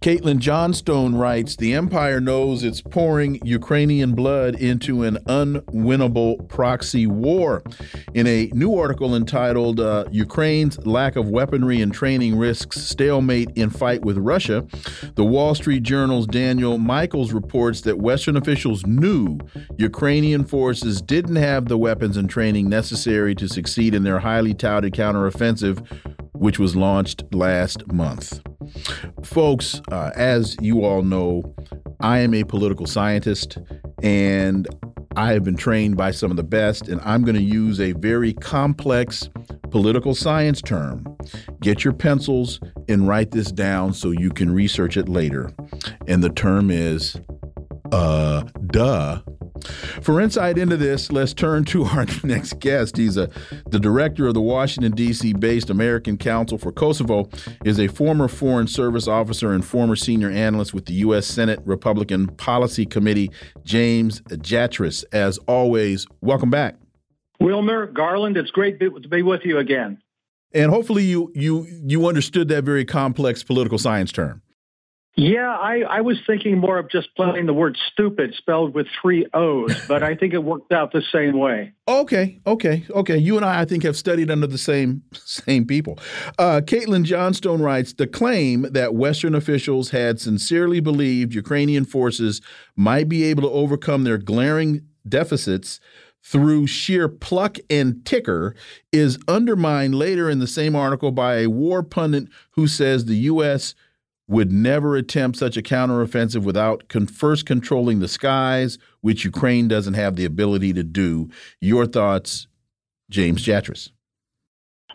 Caitlin Johnstone writes The Empire knows it's pouring Ukrainian blood into an unwinnable proxy war. In a new article entitled uh, Ukraine's Lack of Weaponry and Training Risks Stalemate in Fight with Russia, the Wall Street Journal's Daniel Michaels reports that Western officials knew Ukrainian forces didn't have the weapons and training necessary to succeed in their highly touted counteroffensive, which was launched last month. Folks, uh, as you all know, I am a political scientist and I have been trained by some of the best, and I'm going to use a very complex political science term. Get your pencils and write this down so you can research it later. And the term is, uh, duh, For insight into this, let's turn to our next guest. He's a the director of the Washington D.C. based American Council for Kosovo, is a former Foreign Service officer and former senior analyst with the U.S. Senate Republican Policy Committee. James Jatras, as always, welcome back. Wilmer Garland, it's great to be with you again. And hopefully, you you you understood that very complex political science term. Yeah, I, I was thinking more of just playing the word stupid spelled with three O's, but I think it worked out the same way. Okay, okay, okay. You and I, I think, have studied under the same same people. Uh, Caitlin Johnstone writes the claim that Western officials had sincerely believed Ukrainian forces might be able to overcome their glaring deficits through sheer pluck and ticker is undermined later in the same article by a war pundit who says the U.S would never attempt such a counteroffensive without con first controlling the skies, which Ukraine doesn't have the ability to do. Your thoughts, James Jatras?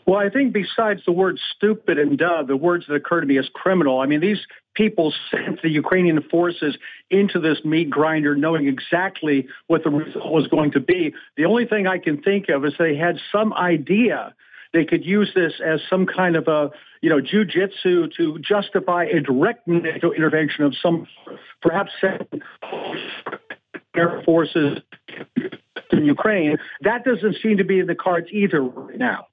Well, I think besides the word stupid and dumb, the words that occur to me as criminal. I mean, these people sent the Ukrainian forces into this meat grinder knowing exactly what the result was going to be. The only thing I can think of is they had some idea they could use this as some kind of a, you know, jujitsu to justify a direct NATO intervention of some, perhaps air forces in Ukraine. That doesn't seem to be in the cards either right now.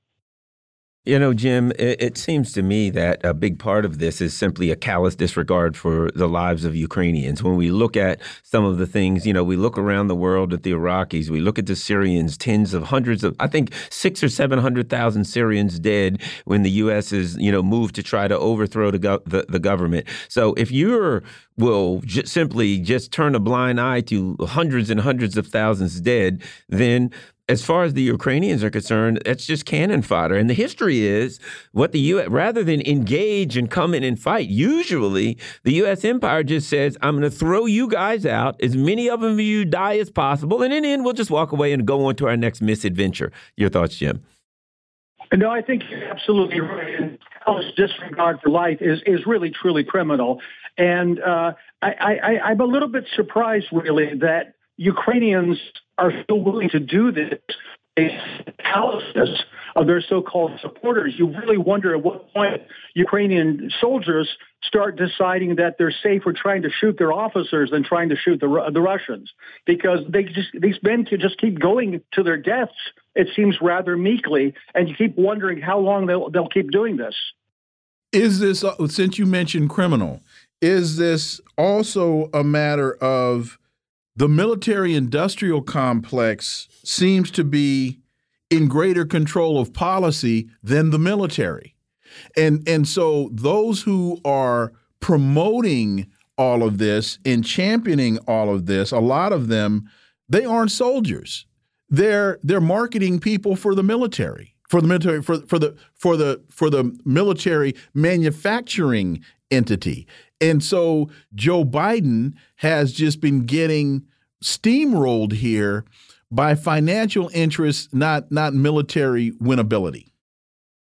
You know, Jim, it, it, seems to me that a big part of this is simply a callous disregard for the lives of Ukrainians. When we look at some of the things, you know, we look around the world at the Iraqis, we look at the Syrians, tens of hundreds of, I think six or 700,000 Syrians dead when the U.S. is, you know, moved to try to overthrow the, go the, the government. So if you're will simply just turn a blind eye to hundreds and hundreds of thousands dead, then as far as the Ukrainians are concerned, that's just cannon fodder. And the history is what the U.S. rather than engage and come in and fight, usually the U.S. empire just says, "I'm going to throw you guys out, as many of them you die as possible, and in the end, we'll just walk away and go on to our next misadventure." Your thoughts, Jim? No, I think you're absolutely right. And disregard for life is is really truly criminal. And uh, I, I, I'm a little bit surprised, really, that Ukrainians are still willing to do this callousness of their so-called supporters. You really wonder at what point Ukrainian soldiers start deciding that they're safer trying to shoot their officers than trying to shoot the, the Russians, because they just these men can just keep going to their deaths. It seems rather meekly, and you keep wondering how long they'll they'll keep doing this. Is this since you mentioned criminal? Is this also a matter of the military industrial complex seems to be in greater control of policy than the military. And and so those who are promoting all of this and championing all of this, a lot of them, they aren't soldiers. They're they're marketing people for the military, for the military, for for the for the for the military manufacturing entity. And so Joe Biden has just been getting steamrolled here by financial interests, not not military winnability.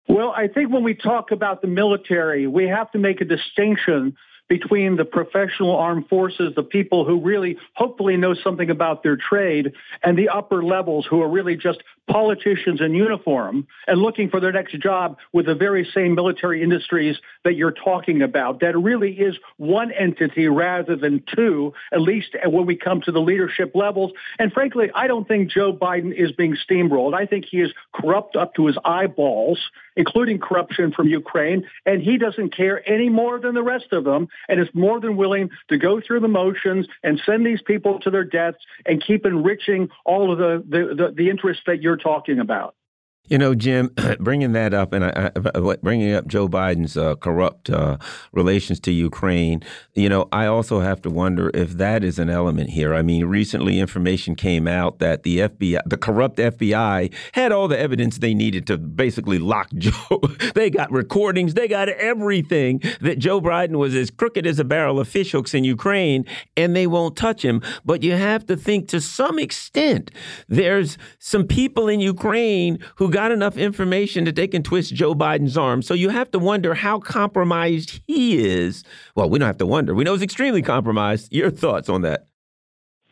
Well, I think when we talk about the military, we have to make a distinction between the professional armed forces, the people who really hopefully know something about their trade, and the upper levels who are really just politicians in uniform and looking for their next job with the very same military industries that you're talking about. That really is one entity rather than two, at least when we come to the leadership levels. And frankly, I don't think Joe Biden is being steamrolled. I think he is corrupt up to his eyeballs, including corruption from Ukraine, and he doesn't care any more than the rest of them and is more than willing to go through the motions and send these people to their deaths and keep enriching all of the, the, the, the interests that you're talking about. You know, Jim, bringing that up and I, I, bringing up Joe Biden's uh, corrupt uh, relations to Ukraine, you know, I also have to wonder if that is an element here. I mean, recently information came out that the FBI, the corrupt FBI, had all the evidence they needed to basically lock Joe. they got recordings, they got everything that Joe Biden was as crooked as a barrel of fishhooks in Ukraine, and they won't touch him. But you have to think to some extent, there's some people in Ukraine who got enough information that they can twist Joe Biden's arm. So you have to wonder how compromised he is. Well, we don't have to wonder. We know he's extremely compromised. Your thoughts on that?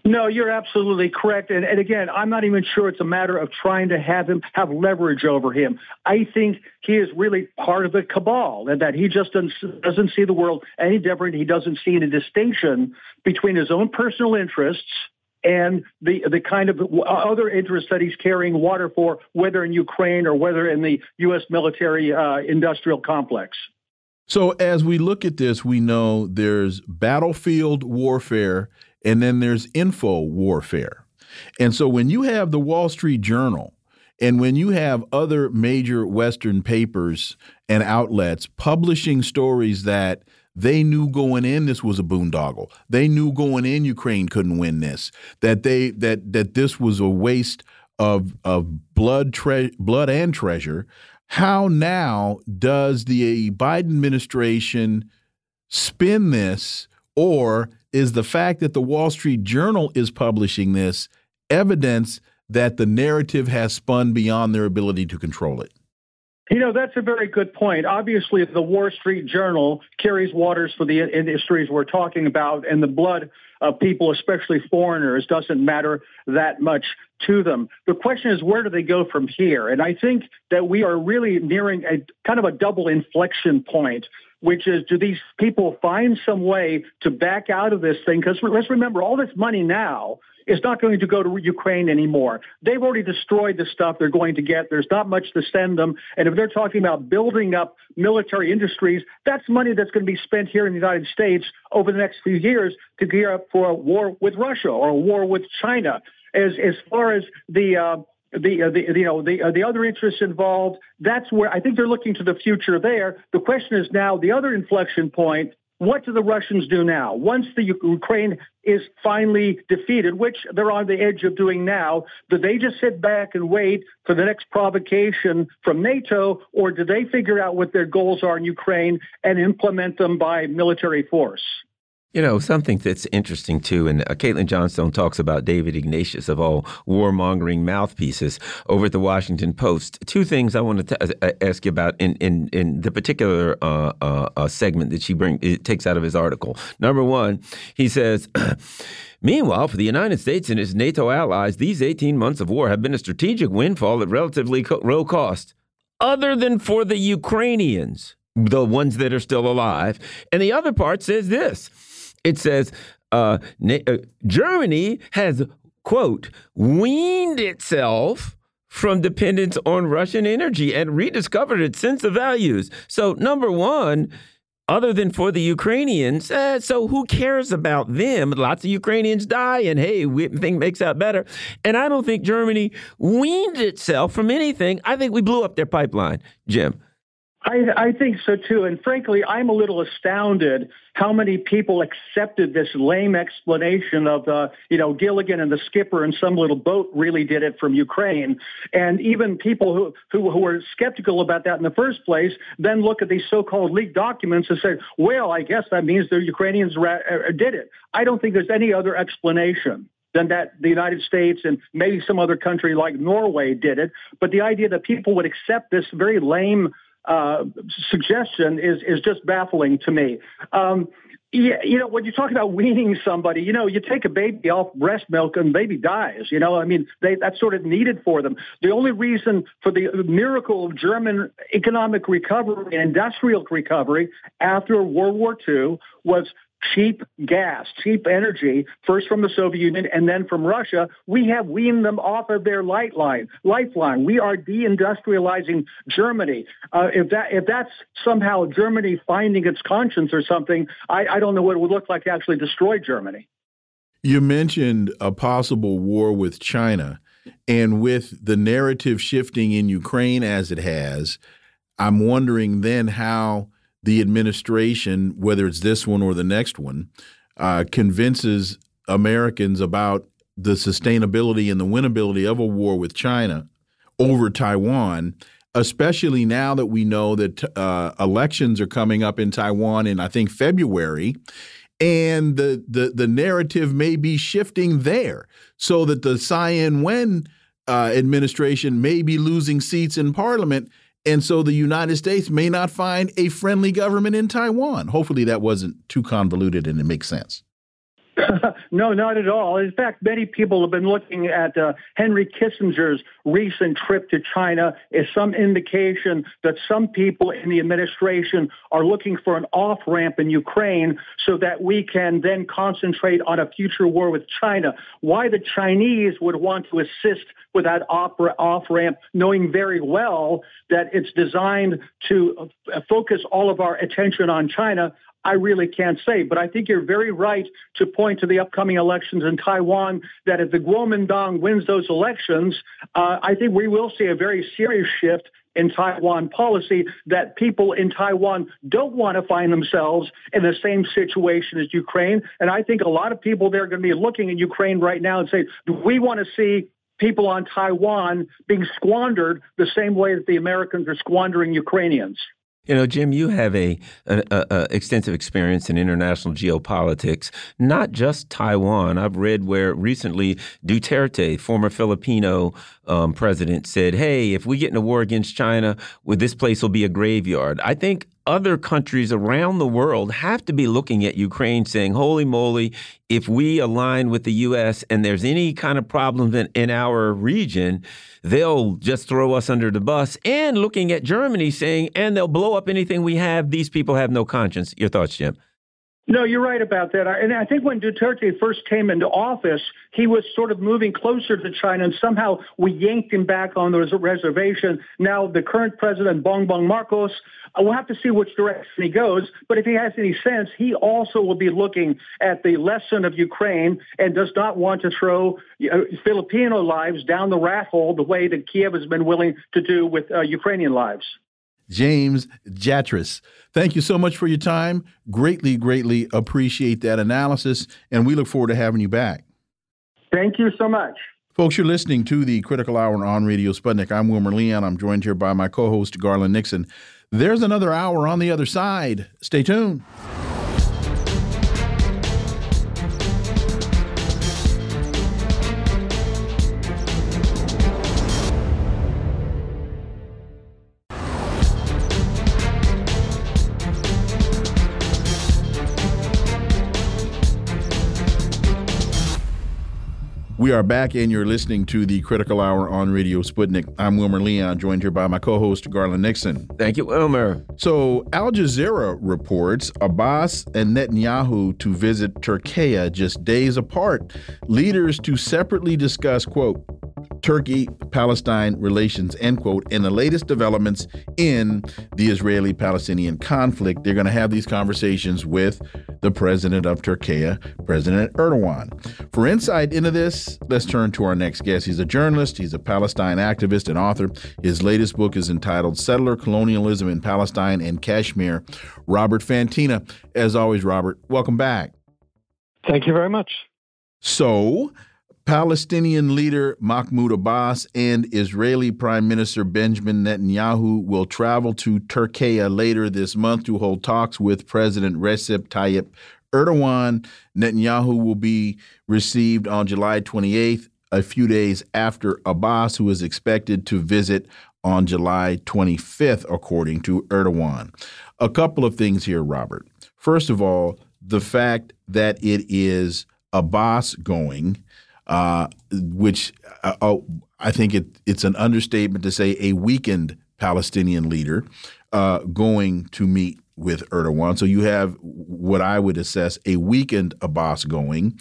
No, you're absolutely correct. And, and, again, I'm not even sure it's a matter of trying to have him have leverage over him. I think he is really part of the cabal and that he just doesn't, doesn't see the world any different. He doesn't see any distinction between his own personal interests and the the kind of other interests that he's carrying water for, whether in Ukraine or whether in the U.S. military uh, industrial complex. So as we look at this, we know there's battlefield warfare and then there's info warfare. And so when you have the Wall Street Journal and when you have other major Western papers and outlets publishing stories that they knew going in this was a boondoggle. They knew going in Ukraine couldn't win this. That they that that this was a waste of of blood blood and treasure. How now does the Biden administration spin this or is the fact that the Wall Street Journal is publishing this evidence that the narrative has spun beyond their ability to control it? You know, that's a very good point. Obviously, the Wall Street Journal carries waters for the industries we're talking about, and the blood of people, especially foreigners, doesn't matter that much to them. The question is, where do they go from here? And I think that we are really nearing a kind of a double inflection point which is do these people find some way to back out of this thing? Because let's remember, all this money now is not going to go to Ukraine anymore. They've already destroyed the stuff they're going to get. There's not much to send them. And if they're talking about building up military industries, that's money that's going to be spent here in the United States over the next few years to gear up for a war with Russia or a war with China. As as far as the uh, the, uh, the you know the uh, the other interests involved. That's where I think they're looking to the future there. The question is now the other inflection point. What do the Russians do now? Once the Ukraine is finally defeated, which they're on the edge of doing now, do they just sit back and wait for the next provocation from NATO, or do they figure out what their goals are in Ukraine and implement them by military force? You know, something that's interesting too, and uh, Caitlin Johnstone talks about David Ignatius of all warmongering mouthpieces over at the Washington Post. Two things I want to uh, uh, ask you about in in, in the particular uh, uh, uh segment that she bring it takes out of his article. Number one, he says. Meanwhile, for the United States and its NATO allies, these 18 months of war have been a strategic windfall at relatively low cost, other than for the Ukrainians, the ones that are still alive. And the other part says this it says uh, uh, Germany has, quote, weaned itself from dependence on Russian energy and rediscovered its sense of values. So, number one, other than for the Ukrainians, eh, so who cares about them? Lots of Ukrainians die, and hey, we think makes out better. And I don't think Germany weaned itself from anything. I think we blew up their pipeline, Jim. I, I think so too. And frankly, I'm a little astounded how many people accepted this lame explanation of, uh, you know, Gilligan and the skipper and some little boat really did it from Ukraine. And even people who, who, who were skeptical about that in the first place then look at these so-called leaked documents and say, well, I guess that means the Ukrainians ra- uh, did it. I don't think there's any other explanation than that the United States and maybe some other country like Norway did it. But the idea that people would accept this very lame uh, suggestion is is just baffling to me. Um, yeah, you know, when you talk about weaning somebody, you know, you take a baby off breast milk and baby dies. You know, I mean, they, that's sort of needed for them. The only reason for the miracle of German economic recovery and industrial recovery after World War II was cheap gas, cheap energy, first from the Soviet Union and then from Russia, we have weaned them off of their lifeline. Lifeline. We are deindustrializing Germany. Uh, if that if that's somehow Germany finding its conscience or something, I, I don't know what it would look like to actually destroy Germany. You mentioned a possible war with China, and with the narrative shifting in Ukraine as it has, I'm wondering then how the administration, whether it's this one or the next one, uh, convinces Americans about the sustainability and the winnability of a war with China over Taiwan, especially now that we know that uh, elections are coming up in Taiwan in I think February, and the the the narrative may be shifting there, so that the Tsai Ing-wen uh, administration may be losing seats in Parliament and so the United States may not find a friendly government in Taiwan. Hopefully that wasn't too convoluted and it makes sense. no, not at all. In fact, many people have been looking at uh, Henry Kissinger's recent trip to China as some indication that some people in the administration are looking for an off ramp in Ukraine so that we can then concentrate on a future war with China. Why the Chinese would want to assist with that off ramp, knowing very well that it's designed to uh, focus all of our attention on China, I really can't say. But I think you're very right to point to the upcoming elections in Taiwan, that if the Kuomintang wins those elections, uh, I think we will see a very serious shift in Taiwan policy that people in Taiwan don't want to find themselves in the same situation as Ukraine. And I think a lot of people there are going to be looking at Ukraine right now and say, do we want to see people on Taiwan being squandered the same way that the Americans are squandering Ukrainians? You know, Jim, you have a, a, a, extensive experience in international geopolitics, not just Taiwan. I've read where recently Duterte, former Filipino um, president, said, "Hey, if we get in a war against China, well, this place will be a graveyard." I think other countries around the world have to be looking at Ukraine saying, holy moly, if we align with the U.S. and there's any kind of problems in, in our region, they'll just throw us under the bus. And looking at Germany saying, and they'll blow up anything we have. These people have no conscience. Your thoughts, Jim? No, you're right about that. And I think when Duterte first came into office, he was sort of moving closer to China, and somehow we yanked him back on the reservation. Now, the current president, Bongbong Marcos, uh, we'll have to see which direction he goes. But if he has any sense, he also will be looking at the lesson of Ukraine and does not want to throw uh, Filipino lives down the rat hole the way that Kiev has been willing to do with uh, Ukrainian lives. James Jatras. Thank you so much for your time. Greatly, greatly appreciate that analysis, and we look forward to having you back. Thank you so much. Folks, you're listening to the Critical Hour on Radio Sputnik. I'm Wilmer Leon. I'm joined here by my co host, Garland Nixon. There's another hour on the other side. Stay tuned. We are back, and you're listening to the Critical Hour on Radio Sputnik. I'm Wilmer Leon, joined here by my co host, Garland Nixon. Thank you, Wilmer. So, Al Jazeera reports Abbas and Netanyahu to visit Turkey just days apart, leaders to separately discuss, quote, Turkey Palestine relations, end quote. And the latest developments in the Israeli Palestinian conflict, they're going to have these conversations with the president of Turkey, President Erdogan. For insight into this, let's turn to our next guest. He's a journalist, he's a Palestine activist and author. His latest book is entitled Settler Colonialism in Palestine and Kashmir. Robert Fantina. As always, Robert, welcome back. Thank you very much. So, Palestinian leader Mahmoud Abbas and Israeli Prime Minister Benjamin Netanyahu will travel to Turkey later this month to hold talks with President Recep Tayyip Erdogan. Netanyahu will be received on July 28th, a few days after Abbas, who is expected to visit on July 25th, according to Erdogan. A couple of things here, Robert. First of all, the fact that it is Abbas going uh, which uh, oh, I think it, it's an understatement to say a weakened Palestinian leader uh, going to meet with Erdogan. So you have what I would assess a weakened Abbas going.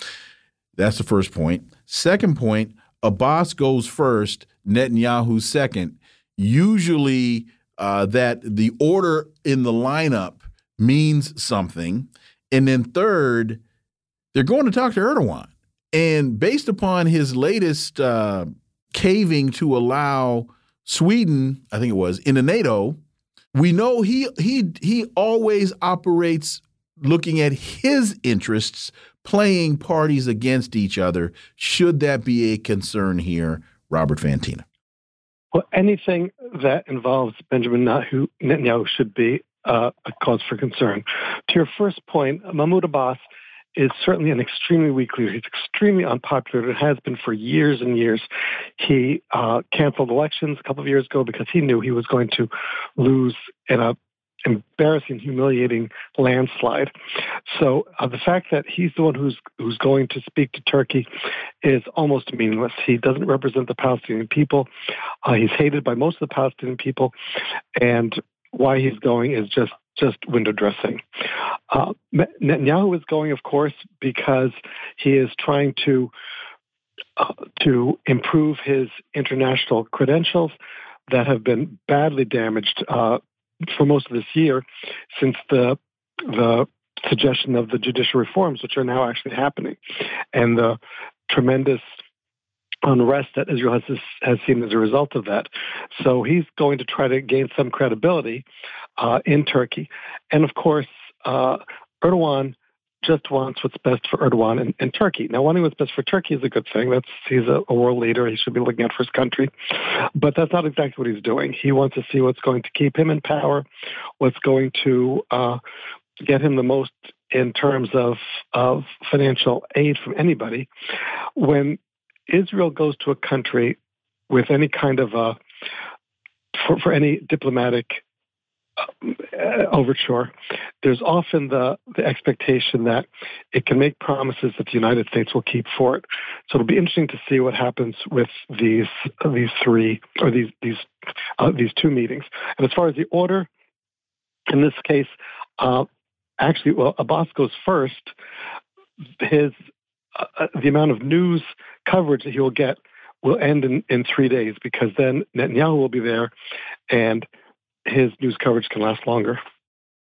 That's the first point. Second point, Abbas goes first, Netanyahu second. Usually, uh, that the order in the lineup means something. And then third, they're going to talk to Erdogan. And based upon his latest uh, caving to allow Sweden, I think it was, in the NATO, we know he he he always operates looking at his interests, playing parties against each other. Should that be a concern here, Robert Fantina? Well, anything that involves Benjamin Netanyahu should be uh, a cause for concern. To your first point, Mahmoud Abbas is certainly an extremely weak leader. He's extremely unpopular. It has been for years and years. He uh, canceled elections a couple of years ago because he knew he was going to lose in a embarrassing, humiliating landslide. So uh, the fact that he's the one who's who's going to speak to Turkey is almost meaningless. He doesn't represent the Palestinian people. Uh, he's hated by most of the Palestinian people, and why he's going is just just window dressing. Uh, Netanyahu is going, of course, because he is trying to uh, to improve his international credentials that have been badly damaged uh, for most of this year since the the suggestion of the judicial reforms, which are now actually happening, and the tremendous unrest that Israel has has seen as a result of that. So he's going to try to gain some credibility uh, in Turkey, and of course, uh, Erdogan just wants what's best for Erdogan and, and, Turkey. Now, wanting what's best for Turkey is a good thing. That's he's a, a, world leader. He should be looking out for his country, but that's not exactly what he's doing. He wants to see what's going to keep him in power, what's going to uh, get him the most in terms of of financial aid from anybody. When Israel goes to a country with any kind of a for, for any diplomatic uh, overture, there's often the, the expectation that it can make promises that the United States will keep for it. So it'll be interesting to see what happens with these these three or these these uh, these two meetings. And as far as the order, in this case, uh, actually, well, Abbas goes first. His uh, the amount of news coverage that he will get will end in, in three days because then Netanyahu will be there and his news coverage can last longer.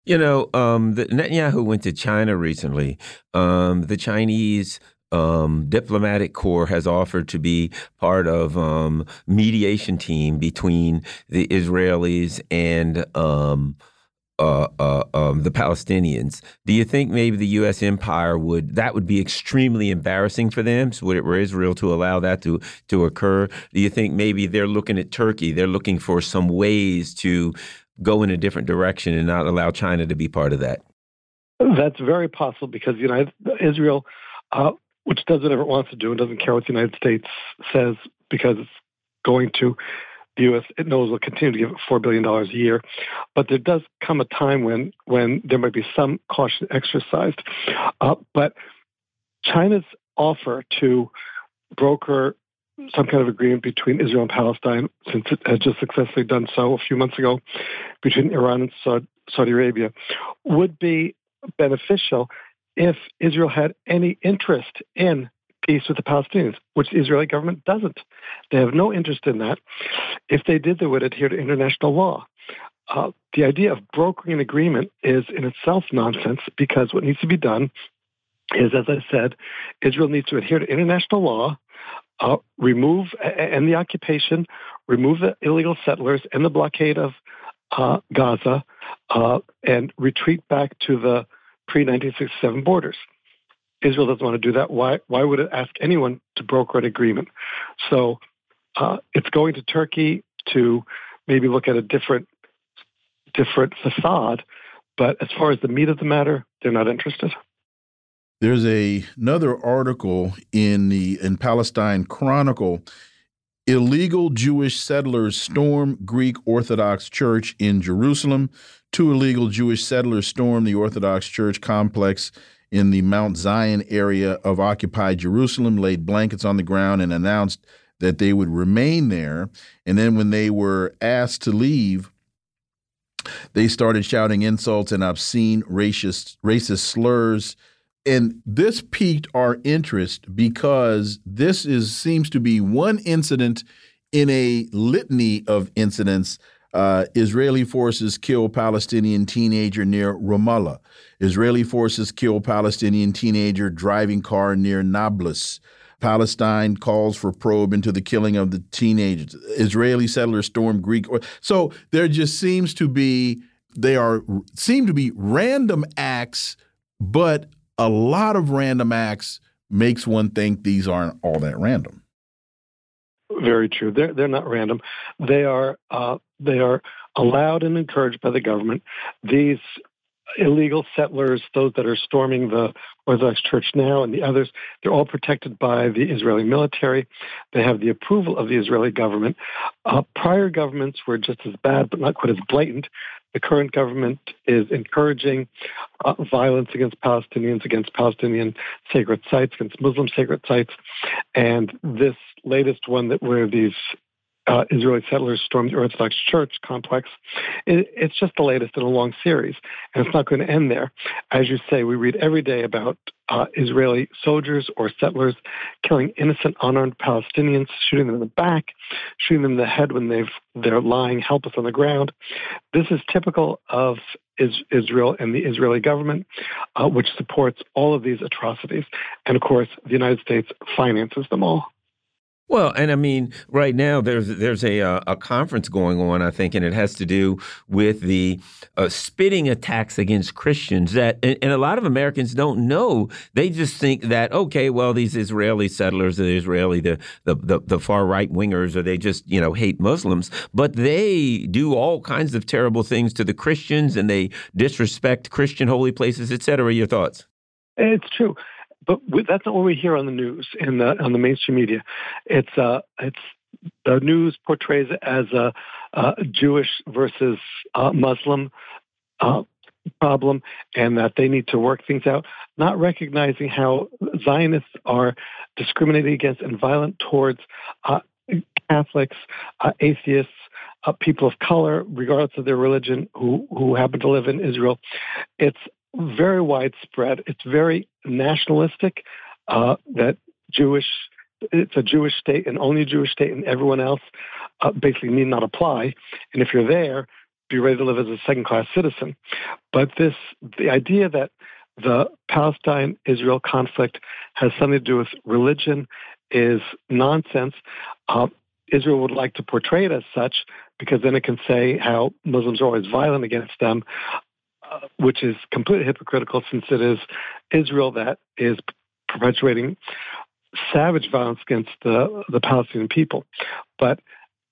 You know, um, the, Netanyahu went to China recently. Um, the Chinese um, diplomatic corps has offered to be part of um, mediation team between the Israelis and um, uh, uh, um, the Palestinians. Do you think maybe the U.S. empire would that would be extremely embarrassing for them? So would it, were Israel to allow that to to occur? Do you think maybe they're looking at Turkey? They're looking for some ways to go in a different direction and not allow China to be part of that. That's very possible because United Israel, uh, which does whatever it wants to do and doesn't care what the United States says because it's going to the U.S. It knows will continue to give four billion dollars a year, but there does come a time when when there might be some caution exercised. Uh, but China's offer to broker some kind of agreement between Israel and Palestine, since it has just successfully done so a few months ago between Iran and Saudi Arabia, would be beneficial if Israel had any interest in peace with the Palestinians, which the Israeli government doesn't. They have no interest in that. If they did, they would adhere to international law. Uh, the idea of brokering an agreement is in itself nonsense because what needs to be done is, as I said, Israel needs to adhere to international law uh, remove and the occupation, remove the illegal settlers and the blockade of uh, Gaza, uh, and retreat back to the pre 1967 borders. Israel doesn't want to do that. Why? Why would it ask anyone to broker an agreement? So uh, it's going to Turkey to maybe look at a different different facade. But as far as the meat of the matter, they're not interested. There's a another article in the in Palestine Chronicle. Illegal Jewish settlers storm Greek Orthodox Church in Jerusalem. Two illegal Jewish settlers storm the Orthodox Church complex in the Mount Zion area of occupied Jerusalem, laid blankets on the ground, and announced that they would remain there. And then, when they were asked to leave, they started shouting insults and obscene racist, racist slurs and this piqued our interest because this is seems to be one incident in a litany of incidents. Uh, Israeli forces kill Palestinian teenager near Ramallah. Israeli forces kill Palestinian teenager driving car near Nablus. Palestine calls for probe into the killing of the teenagers. Israeli settlers storm Greek. So there just seems to be they are seem to be random acts, but a lot of random acts makes one think these aren't all that random. Very true. They're they're not random. They are uh, they are allowed and encouraged by the government. These illegal settlers, those that are storming the Orthodox Church now, and the others, they're all protected by the Israeli military. They have the approval of the Israeli government. Uh, prior governments were just as bad, but not quite as blatant. The current government is encouraging uh, violence against Palestinians, against Palestinian sacred sites, against Muslim sacred sites. And this latest one that where these uh, Israeli settlers stormed the Orthodox Church complex. It, it's just the latest in a long series, and it's not going to end there. As you say, we read every day about uh, Israeli soldiers or settlers killing innocent, unarmed Palestinians, shooting them in the back, shooting them in the head when they've they're lying helpless on the ground. This is typical of Israel and the Israeli government, uh, which supports all of these atrocities, and of course, the United States finances them all. Well, and I mean, right now there's there's a uh, a conference going on, I think, and it has to do with the uh, spitting attacks against Christians. That and, and, a lot of Americans don't know. They just think that okay, well, these Israeli settlers, the Israeli, the the the, the far right wingers, or they just you know hate Muslims, but they do all kinds of terrible things to the Christians, and they disrespect Christian holy places, etc. Your thoughts? It's true but that's not what we hear on the news in the on the mainstream media. It's uh, it's the news portrays it as a, a Jewish versus uh, Muslim uh, problem, and that they need to work things out, not recognizing how Zionists are discriminating against and violent towards uh, Catholics, uh, atheists, uh, people of color, regardless of their religion, who who happen to live in Israel. It's very widespread. It's very nationalistic. Uh, that Jewish, it's a Jewish state and only a Jewish state, and everyone else uh, basically need not apply. And if you're there, be ready to live as a second-class citizen. But this, the idea that the Palestine-Israel conflict has something to do with religion is nonsense. Uh, Israel would like to portray it as such because then it can say how Muslims are always violent against them which is completely hypocritical since it is Israel that is perpetuating savage violence against the, the Palestinian people. But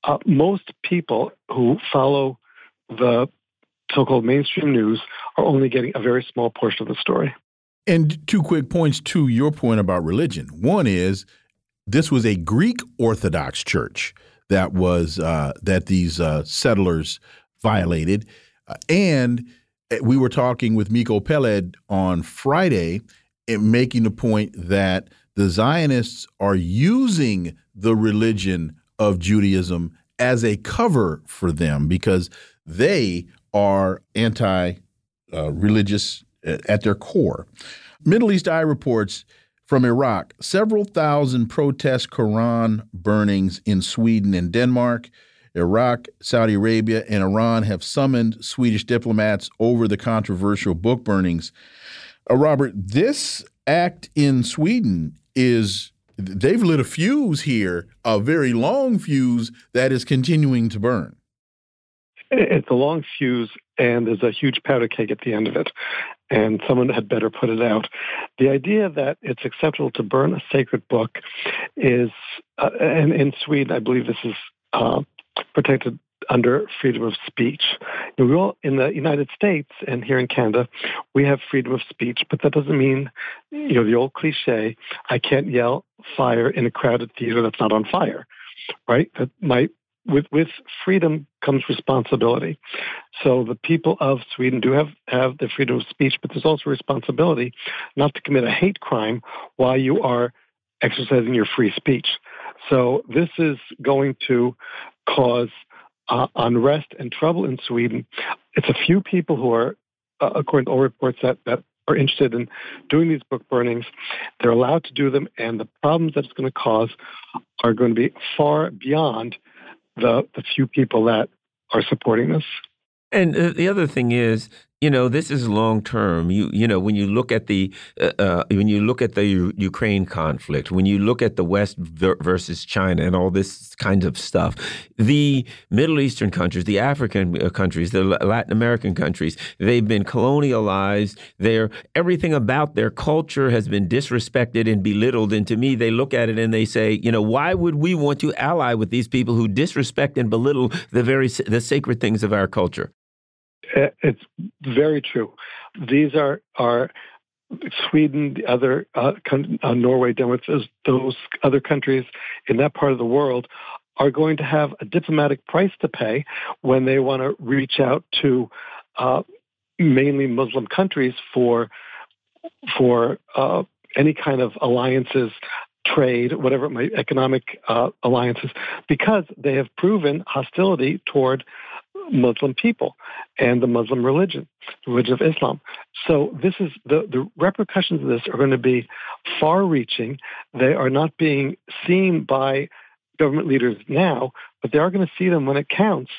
uh, most people who follow the so called mainstream news are only getting a very small portion of the story. And two quick points to your point about religion. One is this was a Greek Orthodox church that was uh, that these uh, settlers violated, uh, and we were talking with Miko Peled on Friday, eh, making the point that the Zionists are using the religion of Judaism as a cover for them because they are anti uh, religious eh, at their core. Middle East Eye reports from Iraq several thousand protest Quran burnings in Sweden and Denmark. Iraq, Saudi Arabia, and Iran have summoned Swedish diplomats over the controversial book burnings. Uh, Robert, this act in Sweden is they've lit a fuse here, a very long fuse that is continuing to burn. It's a long fuse, and there's a huge powder keg at the end of it, and someone had better put it out. The idea that it's acceptable to burn a sacred book is, uh, and in Sweden, I believe this is uh, protected under freedom of speech. You know, we all in the United States and here in Canada, we have freedom of speech, but that doesn't mean, you know, the old cliche, I can't yell fire in a crowded theater that's not on fire, right? That might with with freedom comes responsibility. So the people of Sweden do have have the freedom of speech, but there's also responsibility not to commit a hate crime while you are exercising your free speech. So this is going to cause uh, unrest and trouble in Sweden. It's a few people who are, uh, according to all reports, that, that are interested in doing these book burnings. They're allowed to do them, and the problems that it's going to cause are going to be far beyond the, the few people that are supporting this. And uh, the other thing is, you know, this is long term. You you know, when you look at the uh, uh, when you look at the U Ukraine conflict, when you look at the West versus China and all this kind of stuff, the Middle Eastern countries, the African uh, countries, the Latin American countries, they've been colonialized. They're everything about their culture has been disrespected and belittled. And to me, they look at it and they say, you know, why would we want to ally with these people who disrespect and belittle the very the sacred things of our culture? It's very true. These are are Sweden, the other uh, uh, Norway, Denmark, those other countries in that part of the world are going to have a diplomatic price to pay when they want to reach out to uh, mainly Muslim countries for for uh, any kind of alliances, trade, whatever it might, economic uh, alliances, because they have proven hostility toward Muslim people and the Muslim religion, the religion of Islam. So this is the, the repercussions of this are going to be far reaching. They are not being seen by government leaders now, but they are going to see them when it counts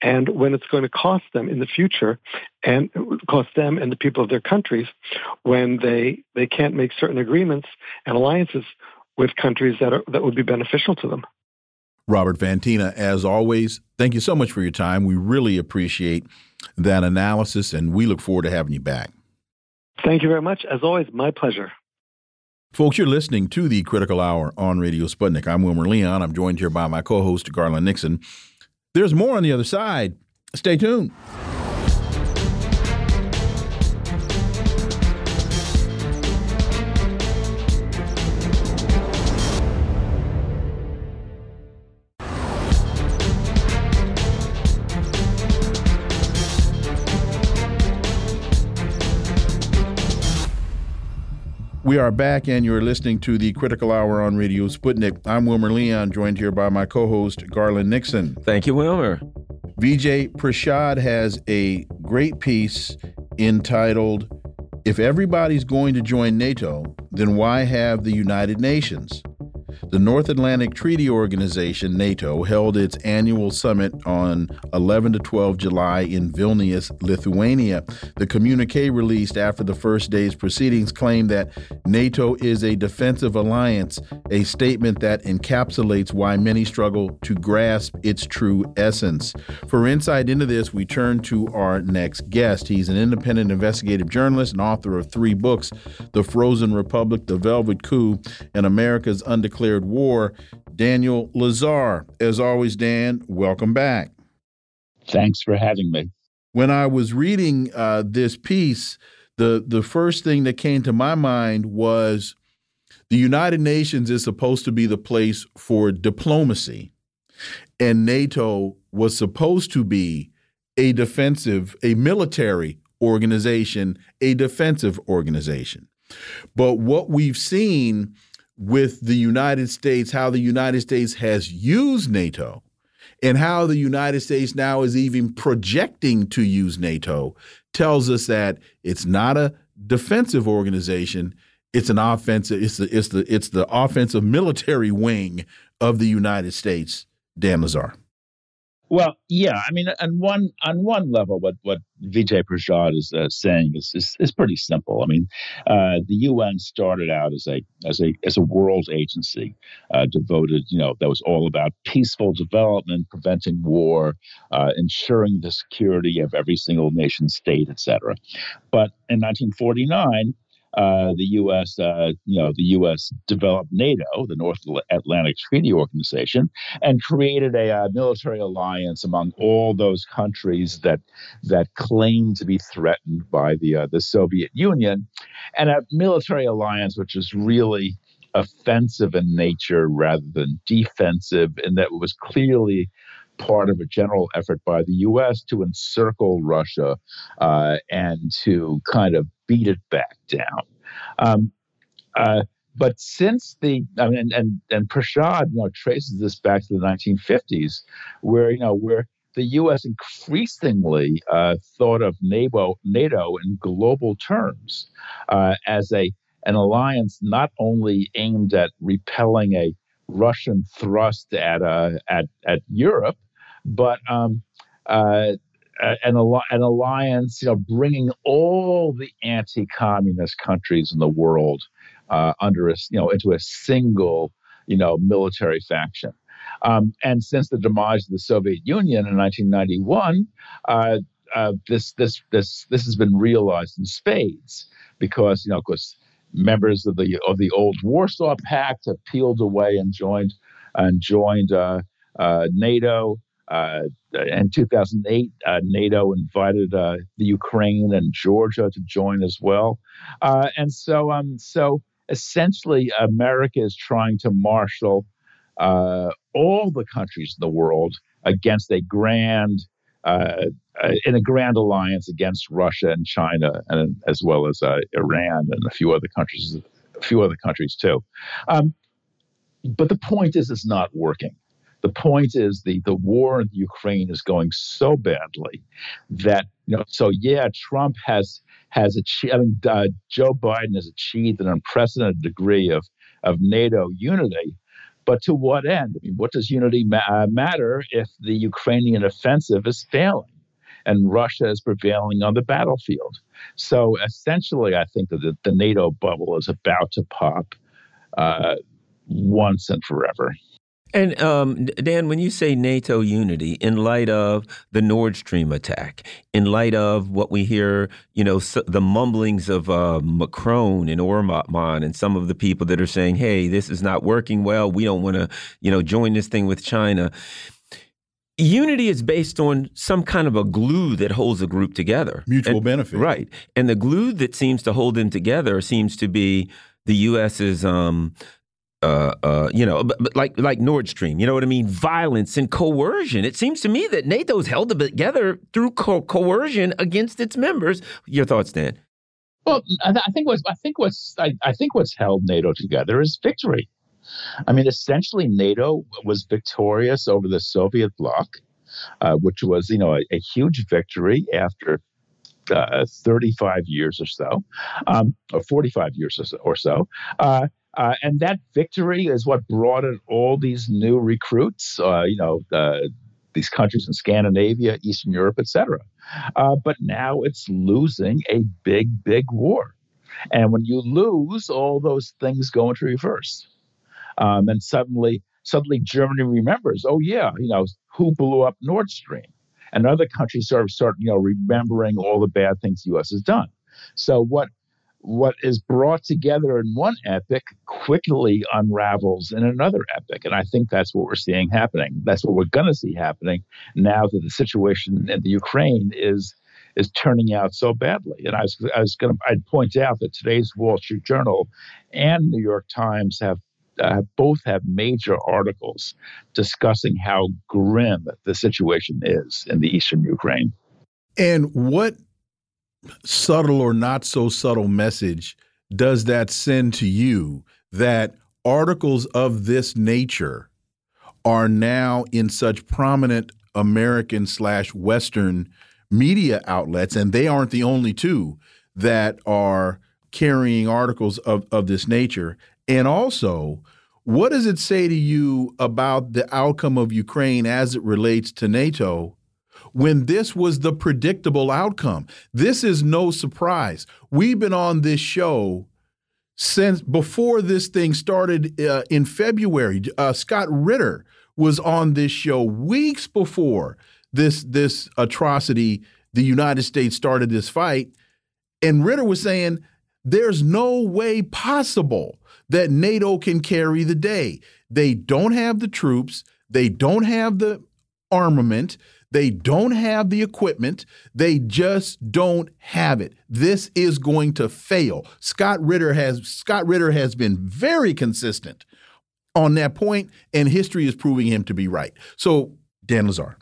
and when it's going to cost them in the future and cost them and the people of their countries when they they can't make certain agreements and alliances with countries that are that would be beneficial to them. Robert Fantina, as always, thank you so much for your time. We really appreciate that analysis and we look forward to having you back. Thank you very much. As always, my pleasure. Folks, you're listening to the Critical Hour on Radio Sputnik. I'm Wilmer Leon. I'm joined here by my co host, Garland Nixon. There's more on the other side. Stay tuned. We are back, and you're listening to the Critical Hour on Radio Sputnik. I'm Wilmer Leon, joined here by my co host, Garland Nixon. Thank you, Wilmer. Vijay Prashad has a great piece entitled, If Everybody's Going to Join NATO, Then Why Have the United Nations? The North Atlantic Treaty Organization, NATO, held its annual summit on 11 to 12 July in Vilnius, Lithuania. The communique released after the first day's proceedings claimed that NATO is a defensive alliance, a statement that encapsulates why many struggle to grasp its true essence. For insight into this, we turn to our next guest. He's an independent investigative journalist and author of three books The Frozen Republic, The Velvet Coup, and America's Undeclared declared war, Daniel Lazare. As always, Dan, welcome back. Thanks for having me. When I was reading uh, this piece, the the first thing that came to my mind was the United Nations is supposed to be the place for diplomacy, and NATO was supposed to be a defensive, a military organization, a defensive organization. But what we've seen with the United States, how the United States has used NATO, and how the United States now is even projecting to use NATO, tells us that it's not a defensive organization. It's an offensive. It's the it's the it's the offensive military wing of the United States. Dan Lazare. Well, yeah, I mean, on one on one level, what what Vijay Prashad is uh, saying is, is, is pretty simple. I mean, uh, the UN started out as a as a as a world agency uh, devoted, you know, that was all about peaceful development, preventing war, uh, ensuring the security of every single nation state, etc. But in 1949 uh, the U.S. Uh, you know the U.S. developed NATO, the North Atlantic Treaty Organization, and created a uh, military alliance among all those countries that that claimed to be threatened by the uh, the Soviet Union, and a military alliance which was really offensive in nature rather than defensive, and that was clearly part of a general effort by the U.S. to encircle Russia uh, and to kind of beat it back down. Um, uh, but since the, I mean, and, and, and Prashad, you know, traces this back to the 1950s, where, you know, where the U.S. increasingly uh, thought of NATO, NATO in global terms uh, as a an alliance not only aimed at repelling a Russian thrust at uh, at at Europe, but um, uh, an, an alliance, you know, bringing all the anti-communist countries in the world uh, under a, you know, into a single, you know, military faction. Um, and since the demise of the Soviet Union in 1991, uh, uh, this this this this has been realized in spades because you know, of course, members of the of the old Warsaw Pact have peeled away and joined and joined uh, uh, NATO. Uh, in 2008, uh, NATO invited uh, the Ukraine and Georgia to join as well, uh, and so um, so essentially, America is trying to marshal uh, all the countries in the world against a grand uh, in a grand alliance against Russia and China, and as well as Iran and a few other countries, a few other countries too. Um, but the point is, it's not working. The point is the the war in Ukraine is going so badly that you know. So yeah, Trump has has achieved. I mean, uh, Joe Biden has achieved an unprecedented degree of of NATO unity. But to what end? I mean, what does unity ma- uh, matter if the Ukrainian offensive is failing? and Russia is prevailing on the battlefield. So essentially, I think that the, the NATO bubble is about to pop uh, once and forever. And um, Dan, when you say NATO unity, in light of the Nord Stream attack, in light of what we hear, you know, so the mumblings of uh, Macron and Orban and some of the people that are saying, "Hey, this is not working well. We don't want to, you know, join this thing with China." Unity is based on some kind of a glue that holds a group together. Mutual and, benefit. Right. And the glue that seems to hold them together seems to be the U.S.'s um, uh, uh, you know, but, but, like like Nord Stream, you know what I mean? Violence and coercion. It seems to me that NATO's held together through co coercion against its members. Your thoughts, Dan? Well, I think what's I think what's I, I think what's held NATO together is victory. I mean, essentially, NATO was victorious over the Soviet bloc, uh, which was you know a, a huge victory after uh, 35 years or so, um, or 45 years or so. Uh, uh, and that victory is what brought in all these new recruits, uh, you know, uh, these countries in Scandinavia, Eastern Europe, etc. Uh, but now it's losing a big, big war. And when you lose, all those things go into reverse. Um, and suddenly, suddenly Germany remembers, oh yeah, you know, who blew up Nord Stream? And other countries start, start you know, remembering all the bad things the U.S. has done. So what what is brought together in one epic quickly unravels in another epic. And I think that's what we're seeing happening. That's what we're going to see happening now that the situation in the Ukraine is is turning out so badly. And I was, I was going to, I'd point out that today's Wall Street Journal and New York Times have uh, both have major articles discussing how grim the situation is in the eastern Ukraine. And what subtle or not so subtle message does that send to you that articles of this nature are now in such prominent American slash Western media outlets, and they aren't the only two that are carrying articles of, of this nature. And also, what does it say to you about the outcome of Ukraine as it relates to NATO when this was the predictable outcome. This is no surprise. We've been on this show since before this thing started uh, in February. Uh, Scott Ritter was on this show weeks before this this atrocity. The United States started this fight, and Ritter was saying there's no way possible that NATO can carry the day. They don't have the troops. They don't have the armament. They don't have the equipment. They just don't have it. This is going to fail. Scott Ritter has Scott Ritter has been very consistent on that point, and history is proving him to be right. So, Dan Lazare.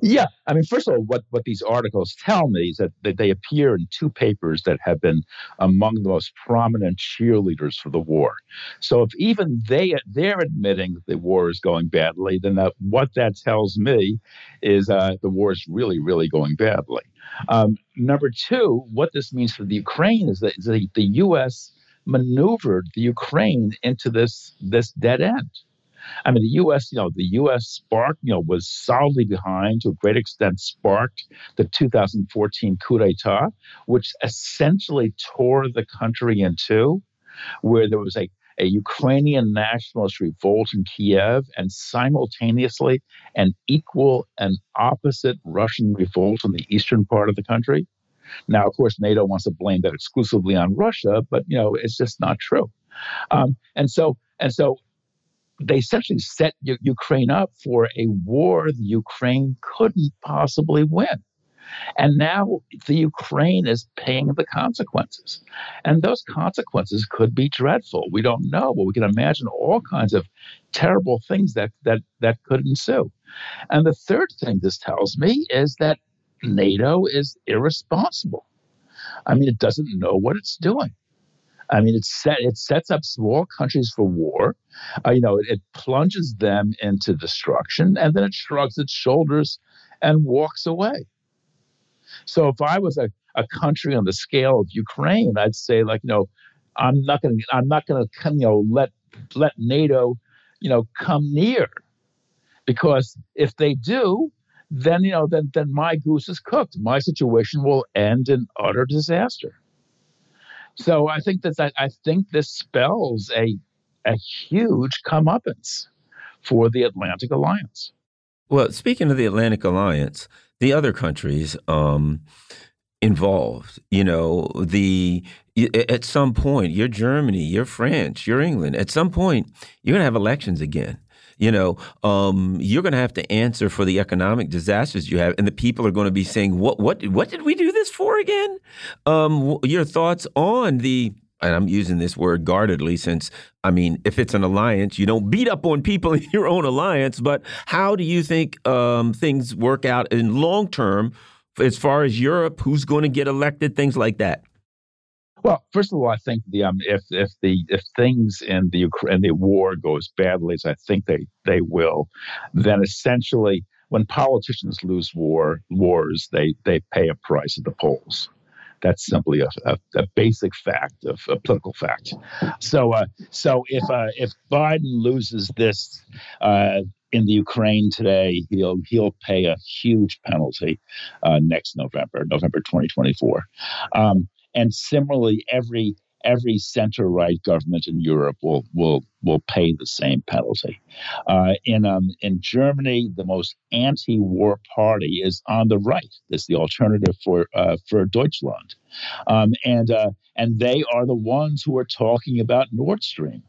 Yeah, I mean, first of all, what, what these articles tell me is that, that they appear in two papers that have been among the most prominent cheerleaders for the war. So if even they they're admitting the war is going badly, then that, what that tells me is uh, the war is really, really going badly. Um, number two, what this means for the Ukraine is that the, the U.S. maneuvered the Ukraine into this this dead end. I mean, the U.S., you know, the U.S. spark, you know, was solidly behind to a great extent, sparked the 2014 coup d'état, which essentially tore the country in two, where there was a a Ukrainian nationalist revolt in Kiev and simultaneously an equal and opposite Russian revolt in the eastern part of the country. Now, of course, NATO wants to blame that exclusively on Russia, but you know it's just not true. Um, and so, and so, they essentially set U- Ukraine up for a war the Ukraine couldn't possibly win. And now the Ukraine is paying the consequences. And those consequences could be dreadful. We don't know, but we can imagine all kinds of terrible things that that that could ensue. And the third thing this tells me is that NATO is irresponsible. I mean, it doesn't know what it's doing. I mean, it set it sets up small countries for war. Uh, you know, it, it plunges them into destruction, and then it shrugs its shoulders and walks away. So if I was a, a country on the scale of Ukraine, I'd say like, you know, I'm not going to I'm not going to you know let let NATO, you know, come near, because if they do, then you know then then my goose is cooked. My situation will end in utter disaster. So I think that, that I think this spells a a huge comeuppance for the Atlantic Alliance. Well, speaking of the Atlantic Alliance, the other countries um, involved, you know, the at some point, you're Germany, you're France, you're England. At some point, you're going to have elections again. You know, um, you're going to have to answer for the economic disasters you have, and the people are going to be saying, "What, what, what did we do this for again?" Um, your thoughts on the and I'm using this word guardedly since, I mean, if it's an alliance, you don't beat up on people in your own alliance. But how do you think um, things work out in long term as far as Europe? Who's going to get elected? Things like that. Well, first of all, I think the um, if if the if things in the Ukraine the war goes badly, as I think they they will, then essentially when politicians lose war wars, they they pay a price at the polls. That's simply a, a, a basic fact of a political fact. So, uh, so if uh, if Biden loses this uh, in the Ukraine today, he'll he'll pay a huge penalty uh, next November, November 2024. Um, and similarly, every every center right government in Europe will will will pay the same penalty. Uh, in um, in Germany, the most anti-war party is on the right. It's the alternative for uh, for Deutschland, um, and uh, and they are the ones who are talking about Nord Stream.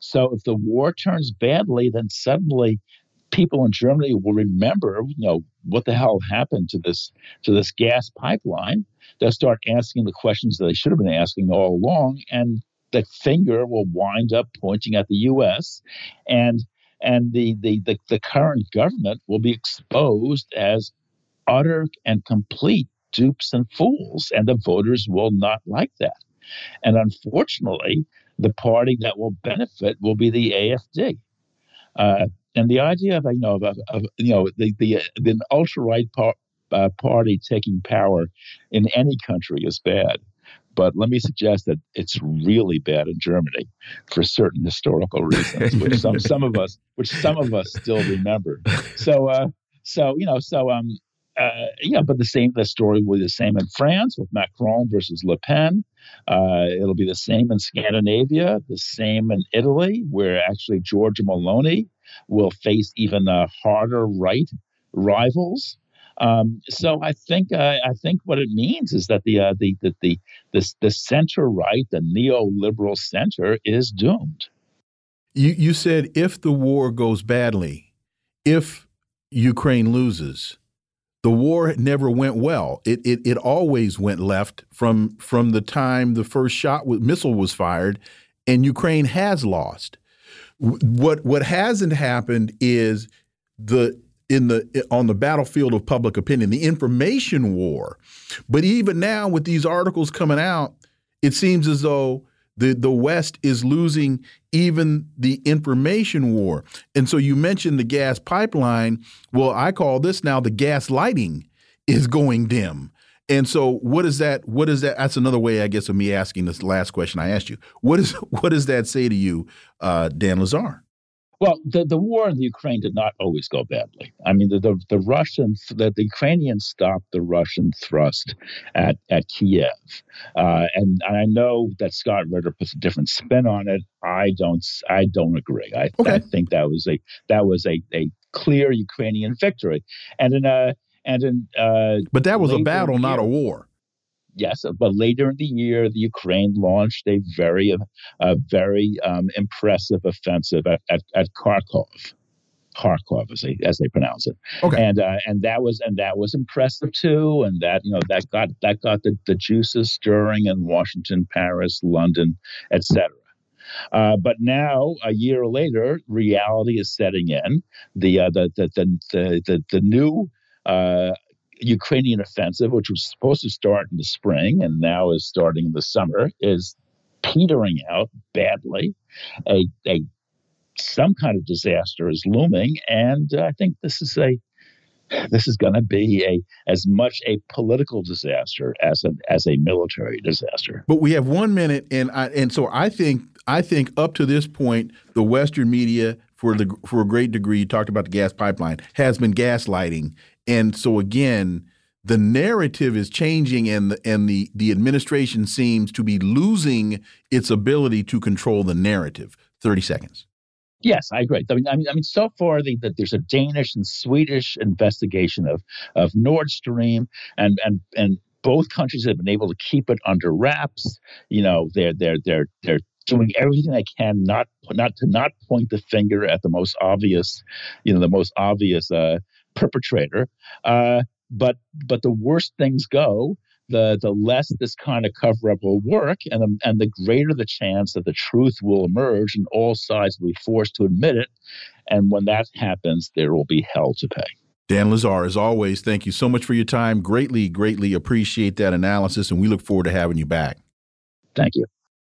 So if the war turns badly, then suddenly people in Germany will remember, you know, what the hell happened to this to this gas pipeline. They'll start asking the questions that they should have been asking all along, and the finger will wind up pointing at the U.S. and and the the the, the current government will be exposed as utter and complete dupes and fools, and the voters will not like that. And unfortunately, the party that will benefit will be the AFD. Uh, and the idea of you know of, of you know the the, the ultra right par, uh, party taking power in any country is bad. But let me suggest that it's really bad in Germany for certain historical reasons, which some some of us which some of us still remember. So uh, so you know so um uh, yeah, but the same the story will be the same in France with Macron versus Le Pen. Uh, it'll be the same in Scandinavia, the same in Italy, where actually Giorgia Meloni will face even uh, harder right rivals. Um, so I think uh, I think what it means is that the uh, the, the the the the center right, the neoliberal center, is doomed. You you said if the war goes badly, if Ukraine loses, the war never went well. It, it it always went left from from the time the first shot with missile was fired, and Ukraine has lost. What what hasn't happened is the in the on the battlefield of public opinion, the information war. But even now, with these articles coming out, it seems as though the the West is losing even the information war. And so you mentioned the gas pipeline. Well, I call this now the gas lighting is going dim. And so what is that what is that that's another way I guess of me asking this last question I asked you. What is what does that say to you, uh, Dan Lazare? Well, the, the war in the Ukraine did not always go badly. I mean, the, the, the Russians, the, the Ukrainians stopped the Russian thrust at, at Kiev. Uh, and, and I know that Scott Ritter puts a different spin on it. I don't, I don't agree. I, okay. I think that was a, that was a, a clear Ukrainian victory. And in a, and in, uh, but that was a battle, year, not a war. yes, but later in the year, the Ukraine launched a very, a very um, impressive offensive at, at, at Kharkov. Kharkov, as they as they pronounce it. Okay. And uh, and that was and that was impressive too. And that you know that got that got the, the juices stirring in Washington, Paris, London, etc. Uh, but now, a year later, reality is setting in. The uh, the, the the the the new uh, Ukrainian offensive, which was supposed to start in the spring and now is starting in the summer, is petering out badly. A, a some kind of disaster is looming, and I think this is a this is going to be a as much a political disaster as a as a military disaster. But we have one minute, and I, and so I think I think up to this point, the Western media, for the for a great degree, you talked about the gas pipeline, has been gaslighting, and so again, the narrative is changing, and the, and the the administration seems to be losing its ability to control the narrative. Thirty seconds. Yes, I agree. I mean, I mean, I mean, so far the, the, there's a Danish and Swedish investigation of of Nord Stream, and and and both countries have been able to keep it under wraps. You know, they're they're they're they're doing everything I can not not to not point the finger at the most obvious, you know, the most obvious uh, perpetrator. Uh, but but the worse things go, the the less this kind of cover up will work, and the, and the greater the chance that the truth will emerge, and all sides will be forced to admit it. And when that happens, there will be hell to pay. Dan Lazare, as always, thank you so much for your time. Greatly, greatly appreciate that analysis, and we look forward to having you back. Thank you.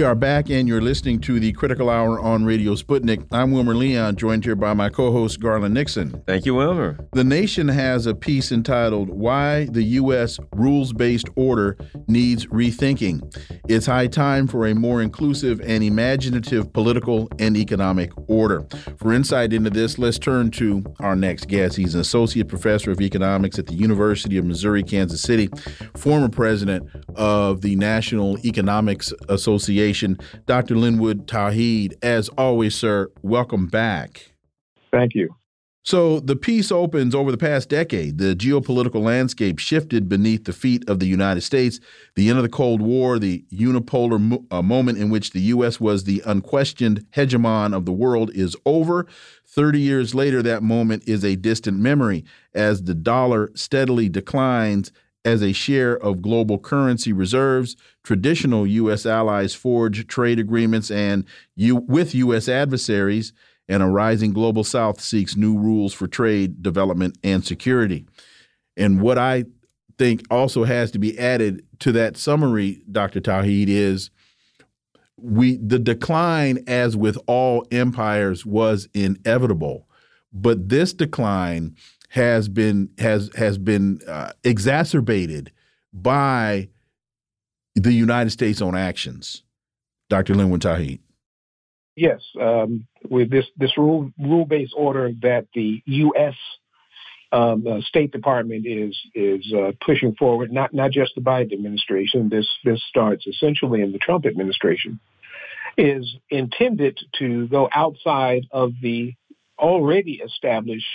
We are back, and you're listening to the Critical Hour on Radio Sputnik. I'm Wilmer Leon, joined here by my co host, Garland Nixon. Thank you, Wilmer. The Nation has a piece entitled Why the U.S. Rules Based Order Needs Rethinking. It's high time for a more inclusive and imaginative political and economic order. For insight into this, let's turn to our next guest. He's an associate professor of economics at the University of Missouri Kansas City, former president of the National Economics Association. Dr. Linwood Tauheed, as always, sir, welcome back. Thank you. So the piece opens over the past decade. The geopolitical landscape shifted beneath the feet of the United States. The end of the Cold War, the unipolar mo uh, moment in which the U.S. was the unquestioned hegemon of the world, is over. 30 years later, that moment is a distant memory as the dollar steadily declines as a share of global currency reserves, traditional U.S. allies forge trade agreements and you, with U.S. adversaries, and a rising global south seeks new rules for trade, development, and security. And what I think also has to be added to that summary, Dr. Tauheed, is we the decline, as with all empires, was inevitable. But this decline has been has has been uh, exacerbated by the United States' own actions. Dr. Linwood Tauheed. Yes, um, with this this rule rule based order that the U.S. Um, uh, State Department is is uh, pushing forward, not not just the Biden administration. This this starts essentially in the Trump administration, is intended to go outside of the already established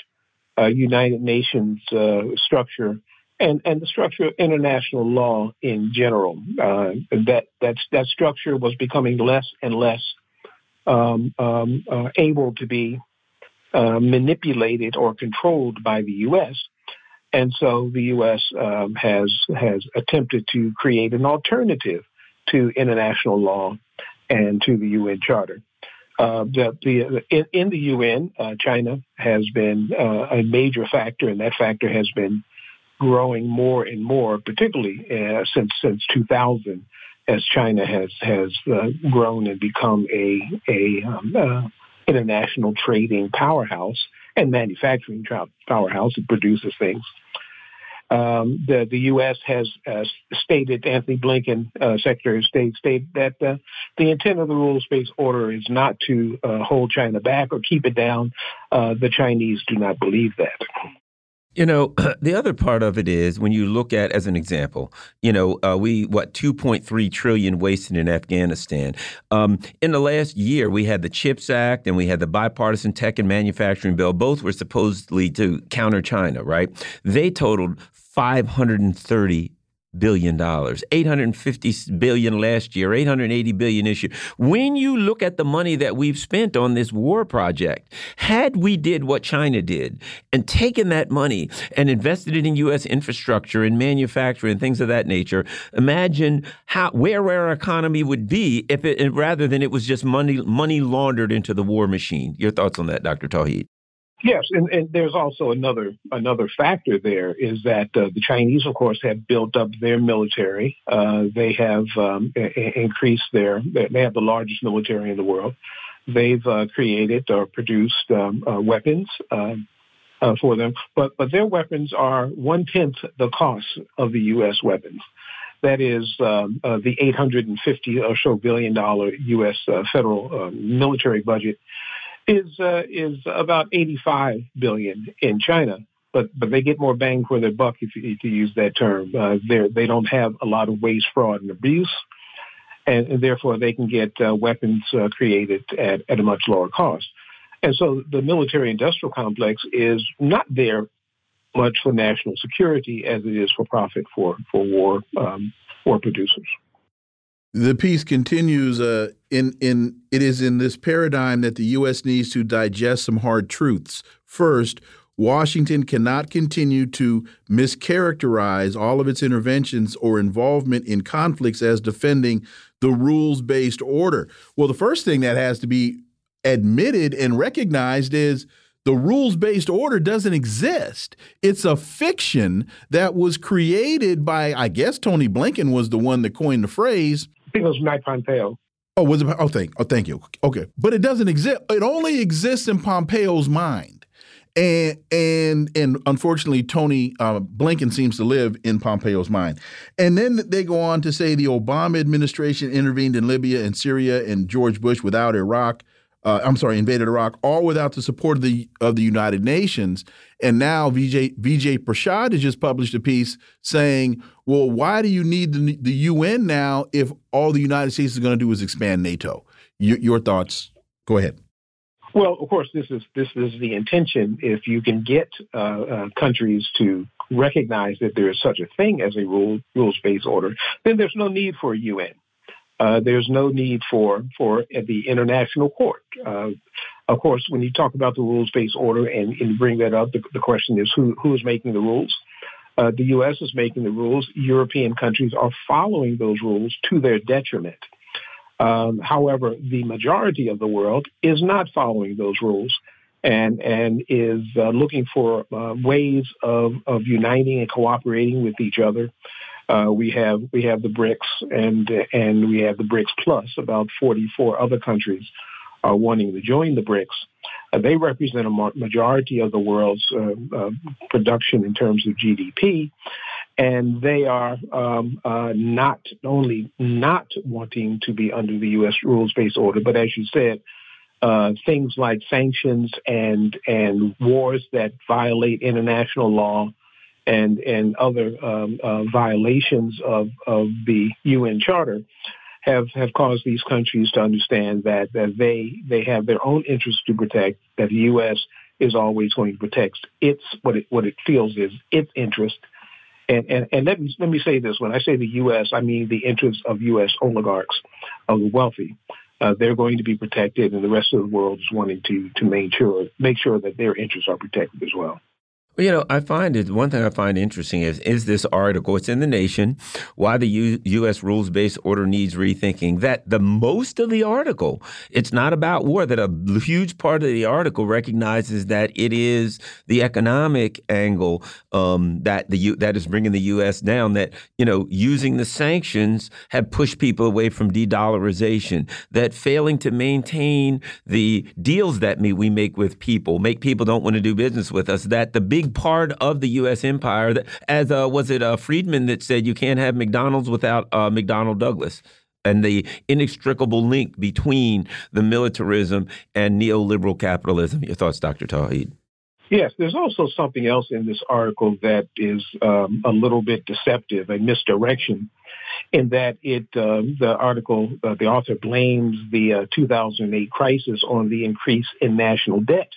uh, United Nations uh, structure and, and the structure of international law in general. Uh, that that that structure was becoming less and less um, um, uh, able to be uh, manipulated or controlled by the U.S. And so the U.S. Um, has has attempted to create an alternative to international law and to the UN Charter. Uh, the, the, in, in, the UN, uh, China has been uh, a major factor, and that factor has been growing more and more, particularly uh, since since 2000, as China has has uh, grown and become a a um, uh, international trading powerhouse and manufacturing powerhouse. It produces things. Um, the the U.S. has uh, stated, Antony Blinken, uh, Secretary of State, stated that uh, the intent of the rules-based order is not to uh, hold China back or keep it down. Uh, the Chinese do not believe that. You know, the other part of it is when you look at, as an example, you know, uh, we what 2.3 trillion wasted in Afghanistan. Um, in the last year, we had the CHIPS Act and we had the bipartisan tech and manufacturing bill. Both were supposedly to counter China, right? They totaled 530 billion dollars. 850 billion last year 880 billion this year. When you look at the money that we've spent on this war project had we did what china did and taken that money and invested it in us infrastructure and manufacturing and things of that nature imagine how where our economy would be if it rather than it was just money money laundered into the war machine. Your thoughts on that dr tauheed Yes, and, and, there's also another another factor there is that uh, the Chinese, of course, have built up their military. Uh, they have um, increased their they have the largest military in the world. They've uh, created or produced um, uh, weapons um, uh, for them, but but their weapons are one tenth the cost of the U.S. weapons. That is um, uh, the 850 or so billion dollar U.S. federal military budget is uh, is about 85 billion in China. But, but they get more bang for their buck if you to use that term. Uh, they they don't have a lot of waste, fraud, and abuse, and, and therefore they can get uh, weapons uh, created at, at a much lower cost. And so the military-industrial complex is not there much for national security as it is for profit for for war um, war producers. The piece continues. Uh, in in it is in this paradigm that the U.S. needs to digest some hard truths. First, Washington cannot continue to mischaracterize all of its interventions or involvement in conflicts as defending the rules based order. Well, the first thing that has to be admitted and recognized is the rules based order doesn't exist. It's a fiction that was created by, I guess, Tony Blinken was the one that coined the phrase think it was Mike Pompeo. Oh, was it? Oh, thank, oh, thank you. Okay, but it doesn't exist. It only exists in Pompeo's mind, and and and unfortunately, Tony uh, Blinken seems to live in Pompeo's mind. And then they go on to say the Obama administration intervened in Libya and Syria, and George Bush without Iraq uh, I'm sorry, invaded Iraq, all without the support of the of the United Nations. And now Vijay Vijay Prashad has just published a piece saying, "Well, why do you need the, the UN now if all the United States is going to do is expand NATO?" Y your thoughts? Go ahead. Well, of course, this is this is the intention. If you can get uh, uh, countries to recognize that there is such a thing as a rule rules based order, then there's no need for a UN uh, there's no need for for the international court. Uh, of course, when you talk about the rules-based order and, and bring that up, the, the, question is who who is making the rules? Uh, the U.S. is making the rules. European countries are following those rules to their detriment. Um, however, the majority of the world is not following those rules and and is uh, looking for uh, ways of of uniting and cooperating with each other. Uh, we have we have the BRICS and and we have the BRICS plus about 44 other countries are wanting to join the BRICS. Uh, they represent a majority of the world's uh, uh production in terms of GDP, and they are um, uh, not only not wanting to be under the U.S. rules-based order, but as you said. Uh, things like sanctions and and wars that violate international law and and other um, uh, violations of of the UN Charter have have caused these countries to understand that that they they have their own interests to protect. That the U.S. is always going to protect its what it what it feels is its interest. And, and, and let me let me say this: when I say the U.S., I mean the interests of U.S. oligarchs, of the wealthy. Uh, they're going to be protected, and the rest of the world is wanting to to make sure make sure that their interests are protected as well. You know, I find it one thing I find interesting is is this article. It's in the Nation. Why the U, U.S. rules based order needs rethinking. That the most of the article, it's not about war. That a huge part of the article recognizes that it is the economic angle um, that the U, that is bringing the U.S. down. That you know, using the sanctions have pushed people away from de-dollarization. That failing to maintain the deals that we make with people make people don't want to do business with us. That the big big part of the U.S. empire. That, as uh, was it uh, Friedman that said, "You can't have McDonald's without uh, McDonnell Douglas." And the inextricable link between the militarism and neoliberal capitalism. Your thoughts, Dr. Tauheed? Yes, there's also something else in this article that is um, a little bit deceptive, a misdirection, in that it um, the article uh, the author blames the uh, 2008 crisis on the increase in national debt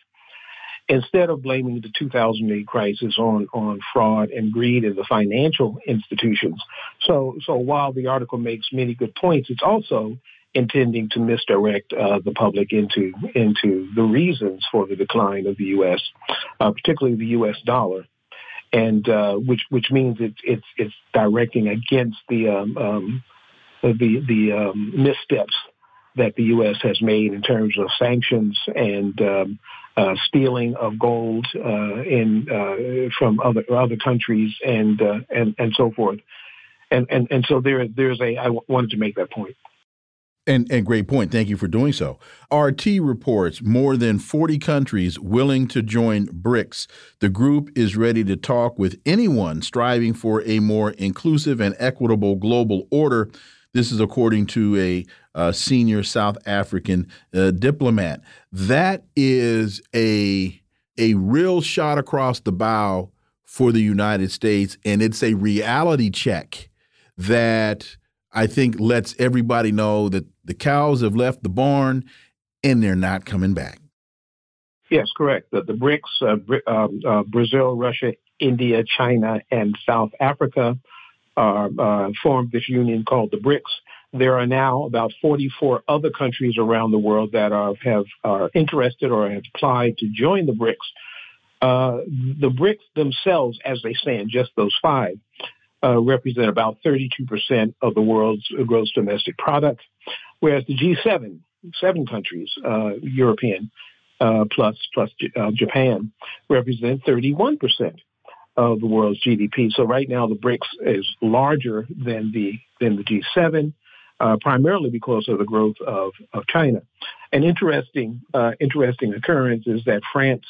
instead of blaming the 2008 crisis on, on fraud and greed in the financial institutions. So, so while the article makes many good points, it's also intending to misdirect uh, the public into into the reasons for the decline of the U.S., uh, particularly the U.S. dollar, and uh, which which means it's it's it's directing against the um, um, the the um, missteps that the U.S. has made in terms of sanctions and um, uh, stealing of gold uh, in uh, from other other countries and uh, and and so forth. And and and so there there's a I wanted to make that point. And, and great point. Thank you for doing so. RT reports more than 40 countries willing to join BRICS. The group is ready to talk with anyone striving for a more inclusive and equitable global order. This is according to a, senior South African uh, diplomat. That is a a real shot across the bow for the United States, and it's a reality check that I think lets everybody know that the cows have left the barn and they're not coming back. Yes, correct. The, the BRICS, uh, um, uh, Brazil, Russia, India, China, and South Africa uh, uh, formed this union called the BRICS. There are now about 44 other countries around the world that are have are interested or have applied to join the BRICS. Uh, the BRICS themselves, as they stand, just those five, uh, represent about 32% of the world's gross domestic product, whereas the G7, seven countries, uh, European uh, plus plus uh, Japan, represent 31% of the world's GDP. So right now, the BRICS is larger than the than the G7, uh, primarily because of the growth of, of China. An interesting uh, interesting occurrence is that France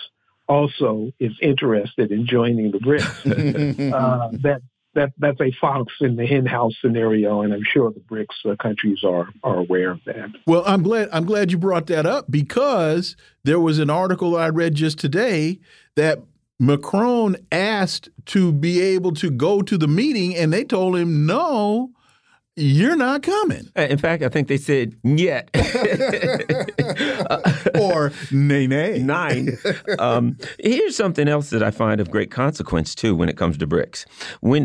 also is interested in joining the BRICS. uh, that that that's a fox in the henhouse scenario, and I'm sure the BRICS uh, countries are are aware of that. Well, I'm glad I'm glad you brought that up because there was an article I read just today that Macron asked to be able to go to the meeting, and they told him no. You're not coming. Uh, in fact, I think they said yet or nay nay nine. Um, here's something else that I find of great consequence too when it comes to BRICS. When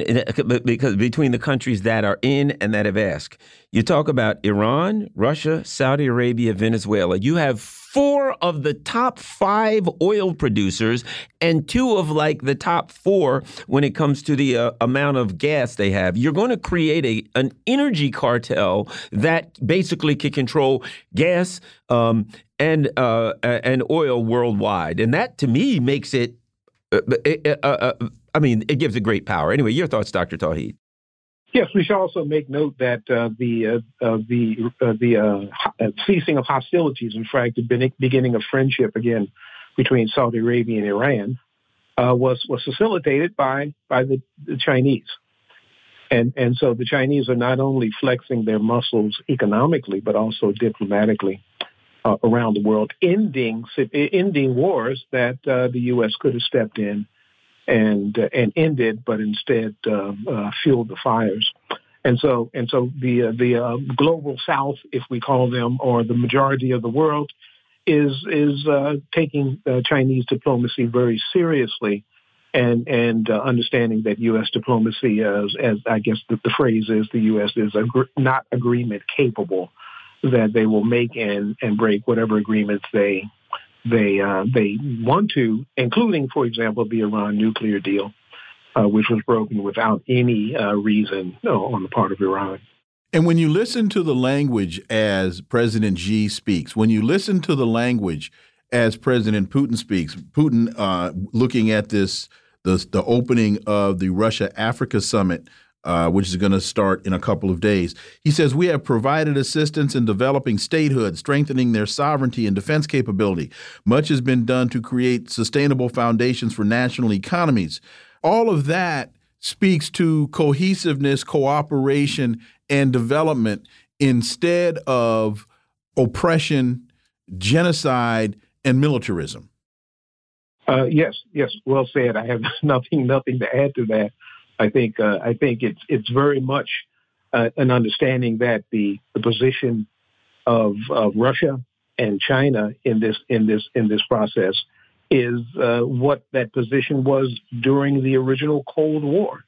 because between the countries that are in and that have asked, you talk about Iran, Russia, Saudi Arabia, Venezuela. You have four of the top five oil producers and two of like the top four when it comes to the uh, amount of gas they have. You're going to create a an energy cartel that basically can control gas um, and uh, and oil worldwide, and that to me makes it. Uh, uh, uh, I mean, it gives it great power. Anyway, your thoughts, Dr. Tauheed? Yes, we should also make note that uh, the uh, uh, the uh, the uh, ceasing of hostilities, in fact, the beginning of friendship again between Saudi Arabia and Iran, uh, was was facilitated by by the, the, Chinese, and and so the Chinese are not only flexing their muscles economically but also diplomatically around the world, ending ending wars that the U.S. could have stepped in and uh, and ended, but instead uh, uh, fueled the fires. And so and so the uh, the uh, global South, if we call them, or the majority of the world, is is uh, taking Chinese diplomacy very seriously. And and understanding that U.S. diplomacy, as as I guess the, the phrase is, the U.S. is not agreement capable, that they will make and and break whatever agreements they they uh, they want to, including, for example, the Iran nuclear deal, uh, which was broken without any uh, reason on the part of Iran. And when you listen to the language as President Xi speaks, when you listen to the language as President Putin speaks, Putin uh, looking at this the the opening of the Russia Africa summit uh, which is going to start in a couple of days. He says, We have provided assistance in developing statehood, strengthening their sovereignty and defense capability. Much has been done to create sustainable foundations for national economies. All of that speaks to cohesiveness, cooperation, and development instead of oppression, genocide, and militarism. Uh, yes, yes, well said. I have nothing, nothing to add to that. I think, uh, I think it's it's very much uh, an understanding that the the position of, of Russia and China in this in this in this process is uh, what that position was during the original Cold War.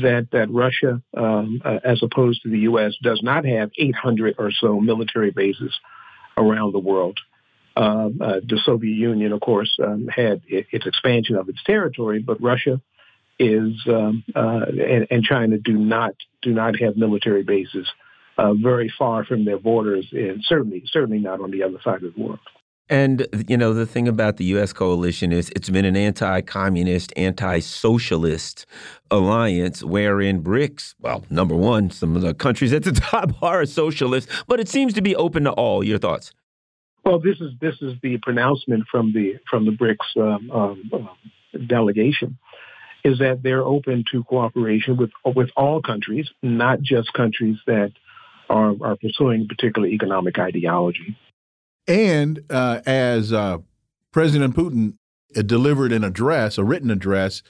That that Russia, um, uh, as opposed to the U.S., does not have 800 or so military bases around the world. Um, uh, the Soviet Union, of course, um, had its expansion of its territory, but Russia is um, uh, and, and, China do not do not have military bases uh, very far from their borders, and certainly certainly not on the other side of the world. And, you know, the thing about the U.S. coalition is it's been an anti communist, anti socialist alliance wherein BRICS, well, number one, some of the countries at the top are socialist, but it seems to be open to all. Your thoughts? Well, this is this is the pronouncement from the from the BRICS um, um, uh, delegation, is that they're open to cooperation with with all countries, not just countries that are, are pursuing particular economic ideology. And uh, as uh, President Putin delivered an address, a written address,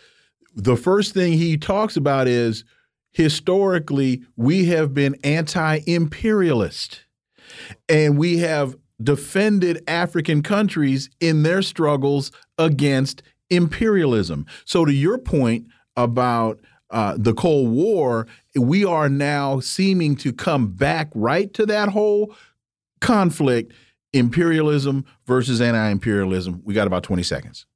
the first thing he talks about is historically, we have been anti imperialist and we have defended African countries in their struggles against imperialism. So, to your point about uh, the Cold War, we are now seeming to come back right to that whole conflict imperialism versus anti-imperialism. We got about 20 seconds.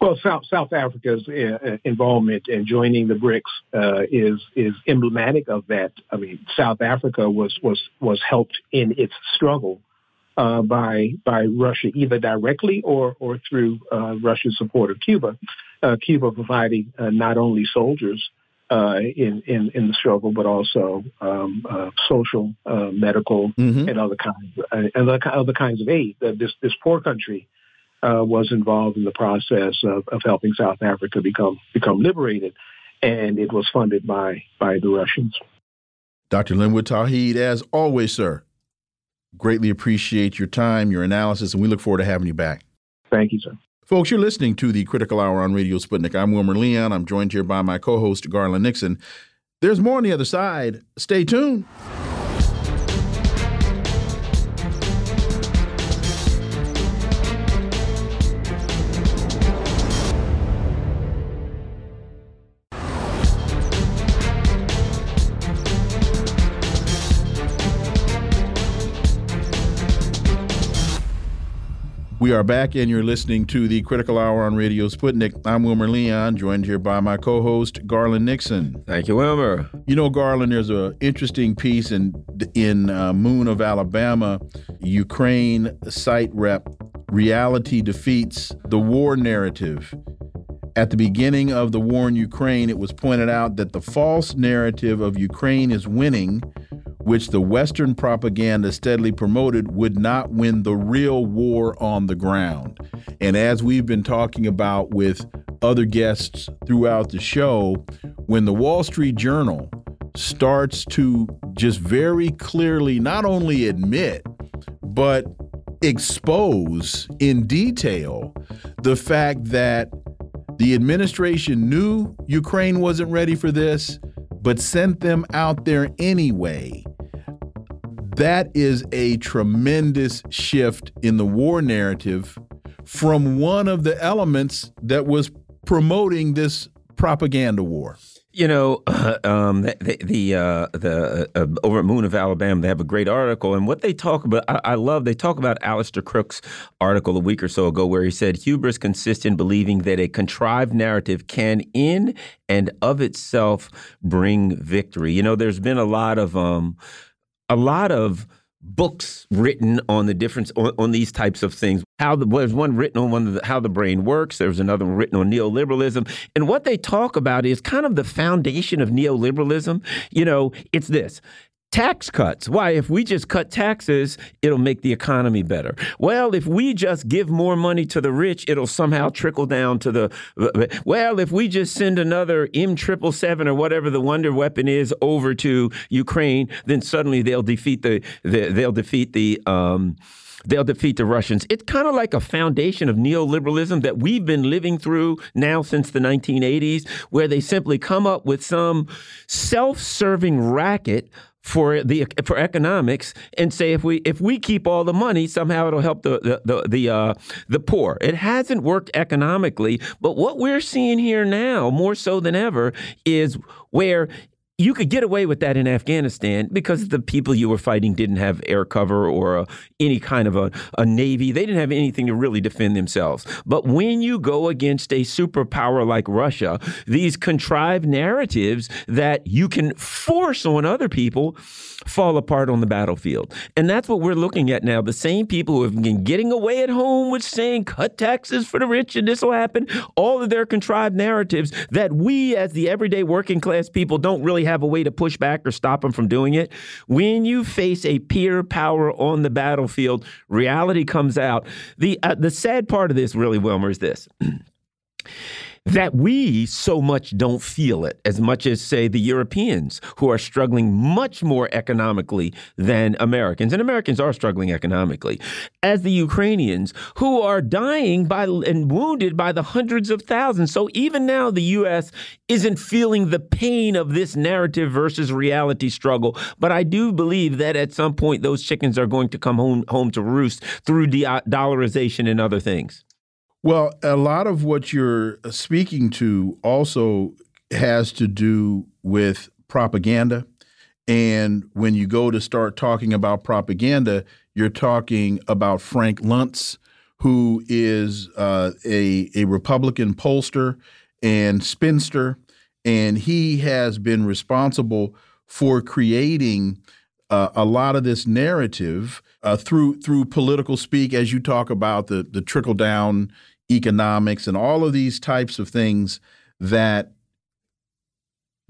Well, South South Africa's uh, involvement in joining the BRICS uh, is is emblematic of that. I mean, South Africa was was was helped in its struggle uh, by by Russia, either directly or or through uh, Russia's support of Cuba. Uh, Cuba providing uh, not only soldiers uh, in, in in the struggle, but also um, uh, social, uh, medical, mm-hmm. and other kinds uh, and other, other kinds of aid. That this this poor country uh, was involved in the process of, of helping South Africa become become liberated, and it was funded by by the Russians. Dr. Linwood Tauheed, as always, sir, greatly appreciate your time, your analysis, and we look forward to having you back. Thank you, sir. Folks, you're listening to the Critical Hour on Radio Sputnik. I'm Wilmer Leon. I'm joined here by my co host, Garland Nixon. There's more on the other side. Stay tuned. We are back, and you're listening to the Critical Hour on Radio Sputnik. I'm Wilmer Leon, joined here by my co-host Garland Nixon. Thank you, Wilmer. You know, Garland, there's an interesting piece in in uh, Moon of Alabama, Ukraine SitRep. Reality defeats the war narrative. At the beginning of the war in Ukraine, it was pointed out that the false narrative of Ukraine is winning which the Western propaganda steadily promoted, would not win the real war on the ground. And as we've been talking about with other guests throughout the show, when the Wall Street Journal starts to just very clearly not only admit, but expose in detail the fact that the administration knew Ukraine wasn't ready for this, but sent them out there anyway that is a tremendous shift in the war narrative from one of the elements that was promoting this propaganda war. You know, uh, um, the the, uh, the uh, over at Moon of Alabama, they have a great article, and what they talk about, I, I, love. They talk about Alastair Crooke's article a week or so ago, where he said hubris consists in believing that a contrived narrative can, in and of itself, bring victory. You know, there's been a lot of um, a lot of books written on the difference on, on these types of things. How the, there's one written on one the, how the brain works. There's another one written on neoliberalism, and what they talk about is kind of the foundation of neoliberalism. You know, it's this: tax cuts. Why? If we just cut taxes, it'll make the economy better. Well, if we just give more money to the rich, it'll somehow trickle down to the. Well, if we just send another M triple seven or whatever the wonder weapon is over to Ukraine, then suddenly they'll defeat the, the they'll defeat the. Um, they'll defeat the Russians. It's kind of like a foundation of neoliberalism that we've been living through now since the 1980s, where they simply come up with some self serving racket for the for economics and say if we if we keep all the money somehow it'll help the the the the, uh, the poor. It hasn't worked economically, but what we're seeing here now more so than ever is where you could get away with that in Afghanistan because the people you were fighting didn't have air cover or a, any kind of a, a, navy. They didn't have anything to really defend themselves. But when you go against a superpower like Russia, these contrived narratives that you can force on other people fall apart on the battlefield. And that's what we're looking at now. The same people who have been getting away at home with saying cut taxes for the rich and this will happen, all of their contrived narratives that we as the everyday working class people don't really have a way to push back or stop them from doing it. When you face a peer power on the battlefield, reality comes out. The uh, the sad part of this really Wilmer is this. that we so much don't feel it as much as, say, the Europeans who are struggling much more economically than Americans. And Americans are struggling economically, as the Ukrainians who are dying by and wounded by the hundreds of thousands. So even now, the U.S. isn't feeling the pain of this narrative versus reality struggle. But I do believe that at some point, those chickens are going to come home, home to roost through dollarization and other things. Well, a lot of what you're speaking to also has to do with propaganda. And when you go to start talking about propaganda, you're talking about Frank Luntz, who is uh, a, a Republican pollster and spinster. And he has been responsible for creating uh, a lot of this narrative uh, through through political speak, as you talk about the the trickle down economics, and all of these types of things that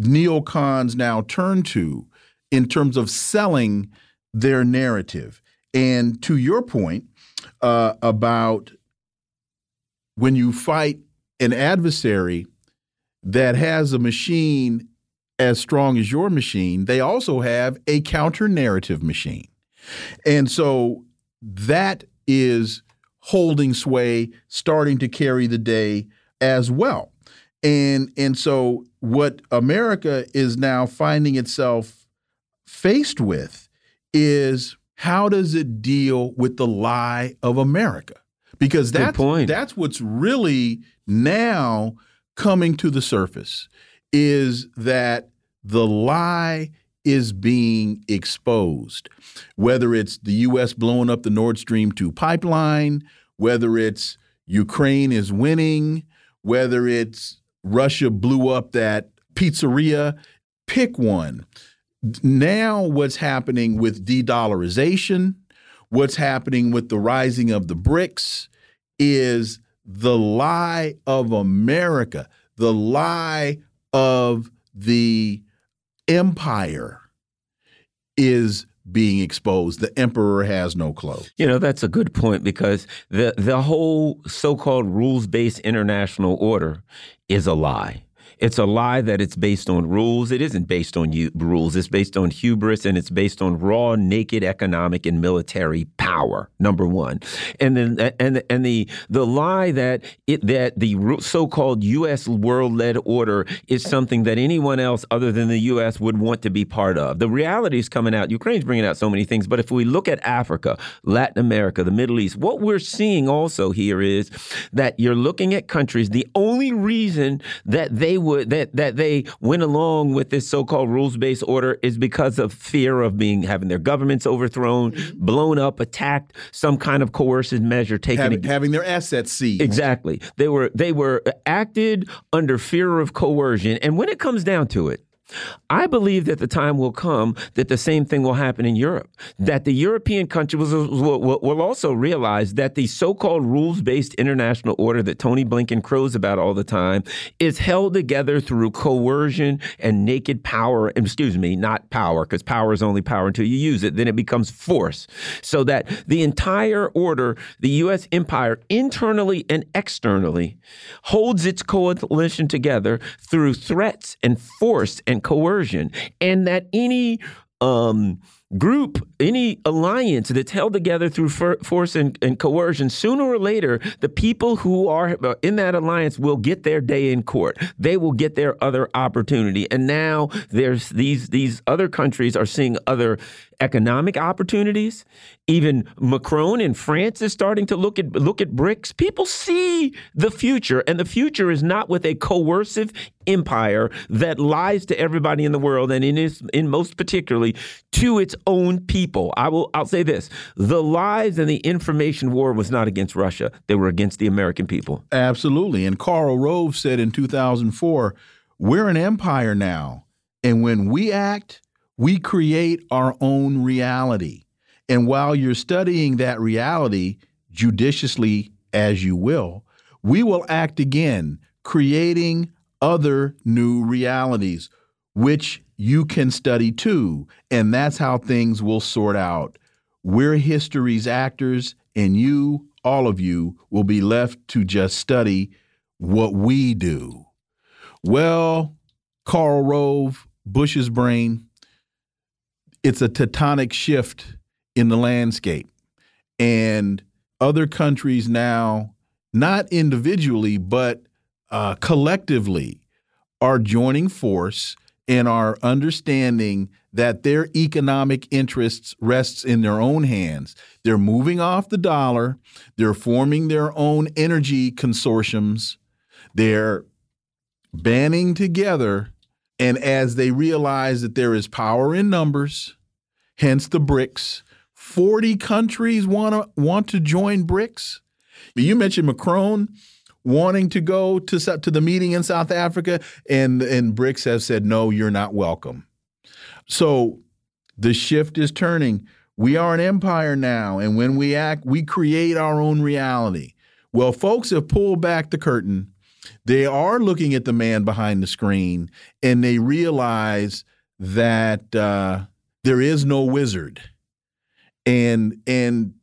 neocons now turn to in terms of selling their narrative. And to your point uh, about when you fight an adversary that has a machine as strong as your machine, they also have a counter narrative machine. And so that is holding sway, starting to carry the day as well. And and so what America is now finding itself faced with is how does it deal with the lie of America? Because that's that's what's really now coming to the surface is that the lie is being exposed. Whether it's the U.S. blowing up the Nord Stream 2 pipeline, whether it's Ukraine is winning, whether it's Russia blew up that pizzeria, pick one. Now, what's happening with de dollarization, what's happening with the rising of the BRICS is the lie of America, the lie of the empire is being exposed. The emperor has no clothes. You know, that's a good point because the the whole so-called rules-based international order is a lie. It's a lie that it's based on rules. It isn't based on rules. It's based on hubris and it's based on raw, naked economic and military power. Number one, and then and and the the lie that it that the so-called U.S. world-led order is something that anyone else other than the U.S. would want to be part of. The reality is coming out. Ukraine's bringing out so many things, but if we look at Africa, Latin America, the Middle East, what we're seeing also here is that you're looking at countries. The only reason that they would would that that they went along with this so-called rules-based order is because of fear of being having their governments overthrown, mm-hmm. blown up, attacked, some kind of coercive measure taken having, having their assets seized. Exactly. They were they were acted under fear of coercion, and when it comes down to it, I believe that the time will come that the same thing will happen in Europe. That the European countries will, will, will also realize that the so called rules based international order that Tony Blinken crows about all the time is held together through coercion and naked power. Excuse me, not power, because power is only power until you use it. Then it becomes force. So that the entire order, the U.S. empire, internally and externally, holds its coalition together through threats and force and coercion, and that any um, group, any alliance that's held together through force and, and, coercion, sooner or later, the people who are uh, in that alliance will get their day in court. They will get their other opportunity. And now there's these these other countries are seeing other economic opportunities. Even Macron in France is starting to look at look at BRICS. People see the future, and the future is not with a coercive empire that lies to everybody in the world, and in its, in most particularly to its own people. I will I'll say this: the lies and the information war was not against Russia; they were against the American people. Absolutely. And Karl Rove said in 2004, "We're an empire now, and when we act." We create our own reality. And while you're studying that reality judiciously as you will, we will act again, creating other new realities, which you can study too. And that's how things will sort out. We're history's actors, and you, all of you, will be left to just study what we do. Well, Karl Rove, Bush's brain, it's a tectonic shift in the landscape. And other countries now, not individually, but uh, collectively, are joining force and are understanding that their economic interests rests in their own hands. They're moving off the dollar. They're forming their own energy consortiums. They're banding together and as they realize that there is power in numbers, hence the BRICS, 40 countries want to want to join BRICS. You mentioned Macron wanting to go to to the meeting in South Africa, and and BRICS have said no, you're not welcome. So the shift is turning. We are an empire now, and when we act, we create our own reality. Well, folks have pulled back the curtain they are looking at the man behind the screen and they realize that uh, there is no wizard. And and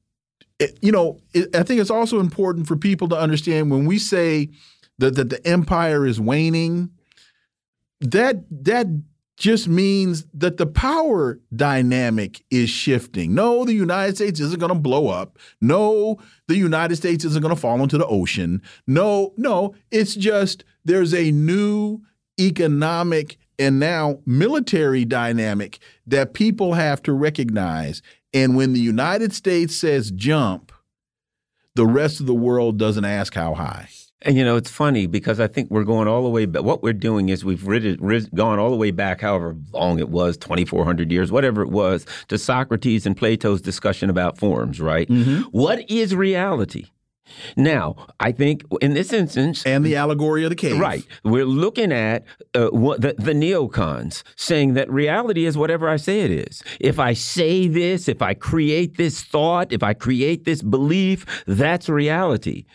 it, you know, it, I think it's also important for people to understand when we say that that the empire is waning, that that just means that the power dynamic is shifting. No, the United States isn't going to blow up. No, the United States isn't going to fall into the ocean. No, no, it's just there's a new economic and now military dynamic that people have to recognize. And when the United States says jump, the rest of the world doesn't ask how high. And you know, it's funny because I think we're going all the way back. What we're doing is we've rid, rid, gone all the way back, however long it was 2,400 years, whatever it was, to Socrates and Plato's discussion about forms, right? Mm -hmm. What is reality? Now, I think in this instance, and the allegory of the cave, right? We're looking at uh, what the, the neocons saying that reality is whatever I say it is. If I say this, if I create this thought, if I create this belief, that's reality.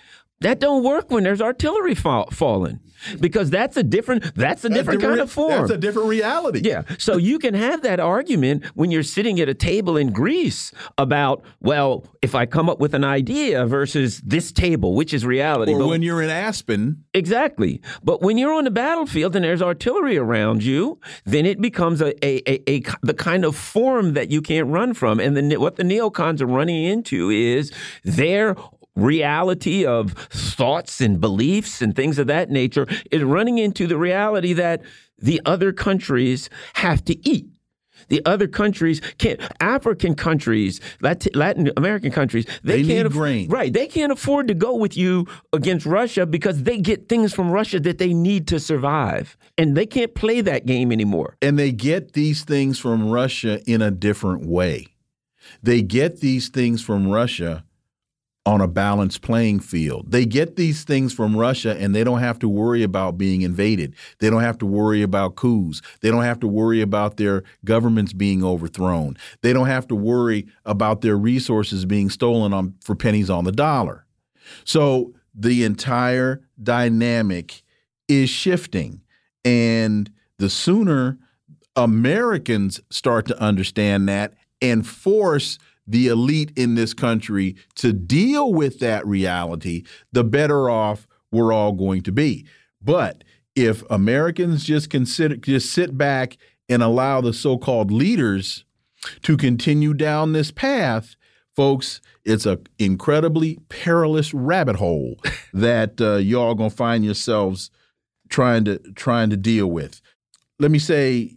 That don't work when there's artillery fall, falling because that's a different that's a different, different kind of form. That's a different reality. Yeah. So you can have that argument when you're sitting at a table in Greece about, well, if I come up with an idea versus this table, which is reality. Or but, when you're in Aspen. Exactly. But when you're on the battlefield and there's artillery around you, then it becomes a, a, a, a the kind of form that you can't run from. And then what the neocons are running into is their reality of thoughts and beliefs and things of that nature is running into the reality that the other countries have to eat. The other countries can't. African countries, Latin American countries, they, they can't grain. Right, they can't afford to go with you against Russia because they get things from Russia that they need to survive, and they can't play that game anymore. And they get these things from Russia in a different way. They get these things from Russia on a balanced playing field. They get these things from Russia and they don't have to worry about being invaded. They don't have to worry about coups. They don't have to worry about their governments being overthrown. They don't have to worry about their resources being stolen on for pennies on the dollar. So the entire dynamic is shifting and the sooner Americans start to understand that and force the elite in this country to deal with that reality, the better off we're all going to be. But if Americans just consider just sit back and allow the so-called leaders to continue down this path, folks, it's an incredibly perilous rabbit hole that uh, y'all gonna find yourselves trying to trying to deal with. Let me say,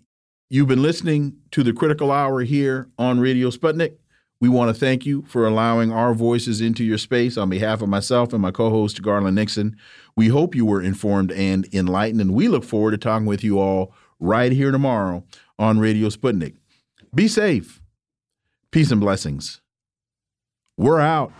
you've been listening to the Critical Hour here on Radio Sputnik. We want to thank you for allowing our voices into your space on behalf of myself and my co host, Garland Nixon. We hope you were informed and enlightened, and we look forward to talking with you all right here tomorrow on Radio Sputnik. Be safe. Peace and blessings. We're out.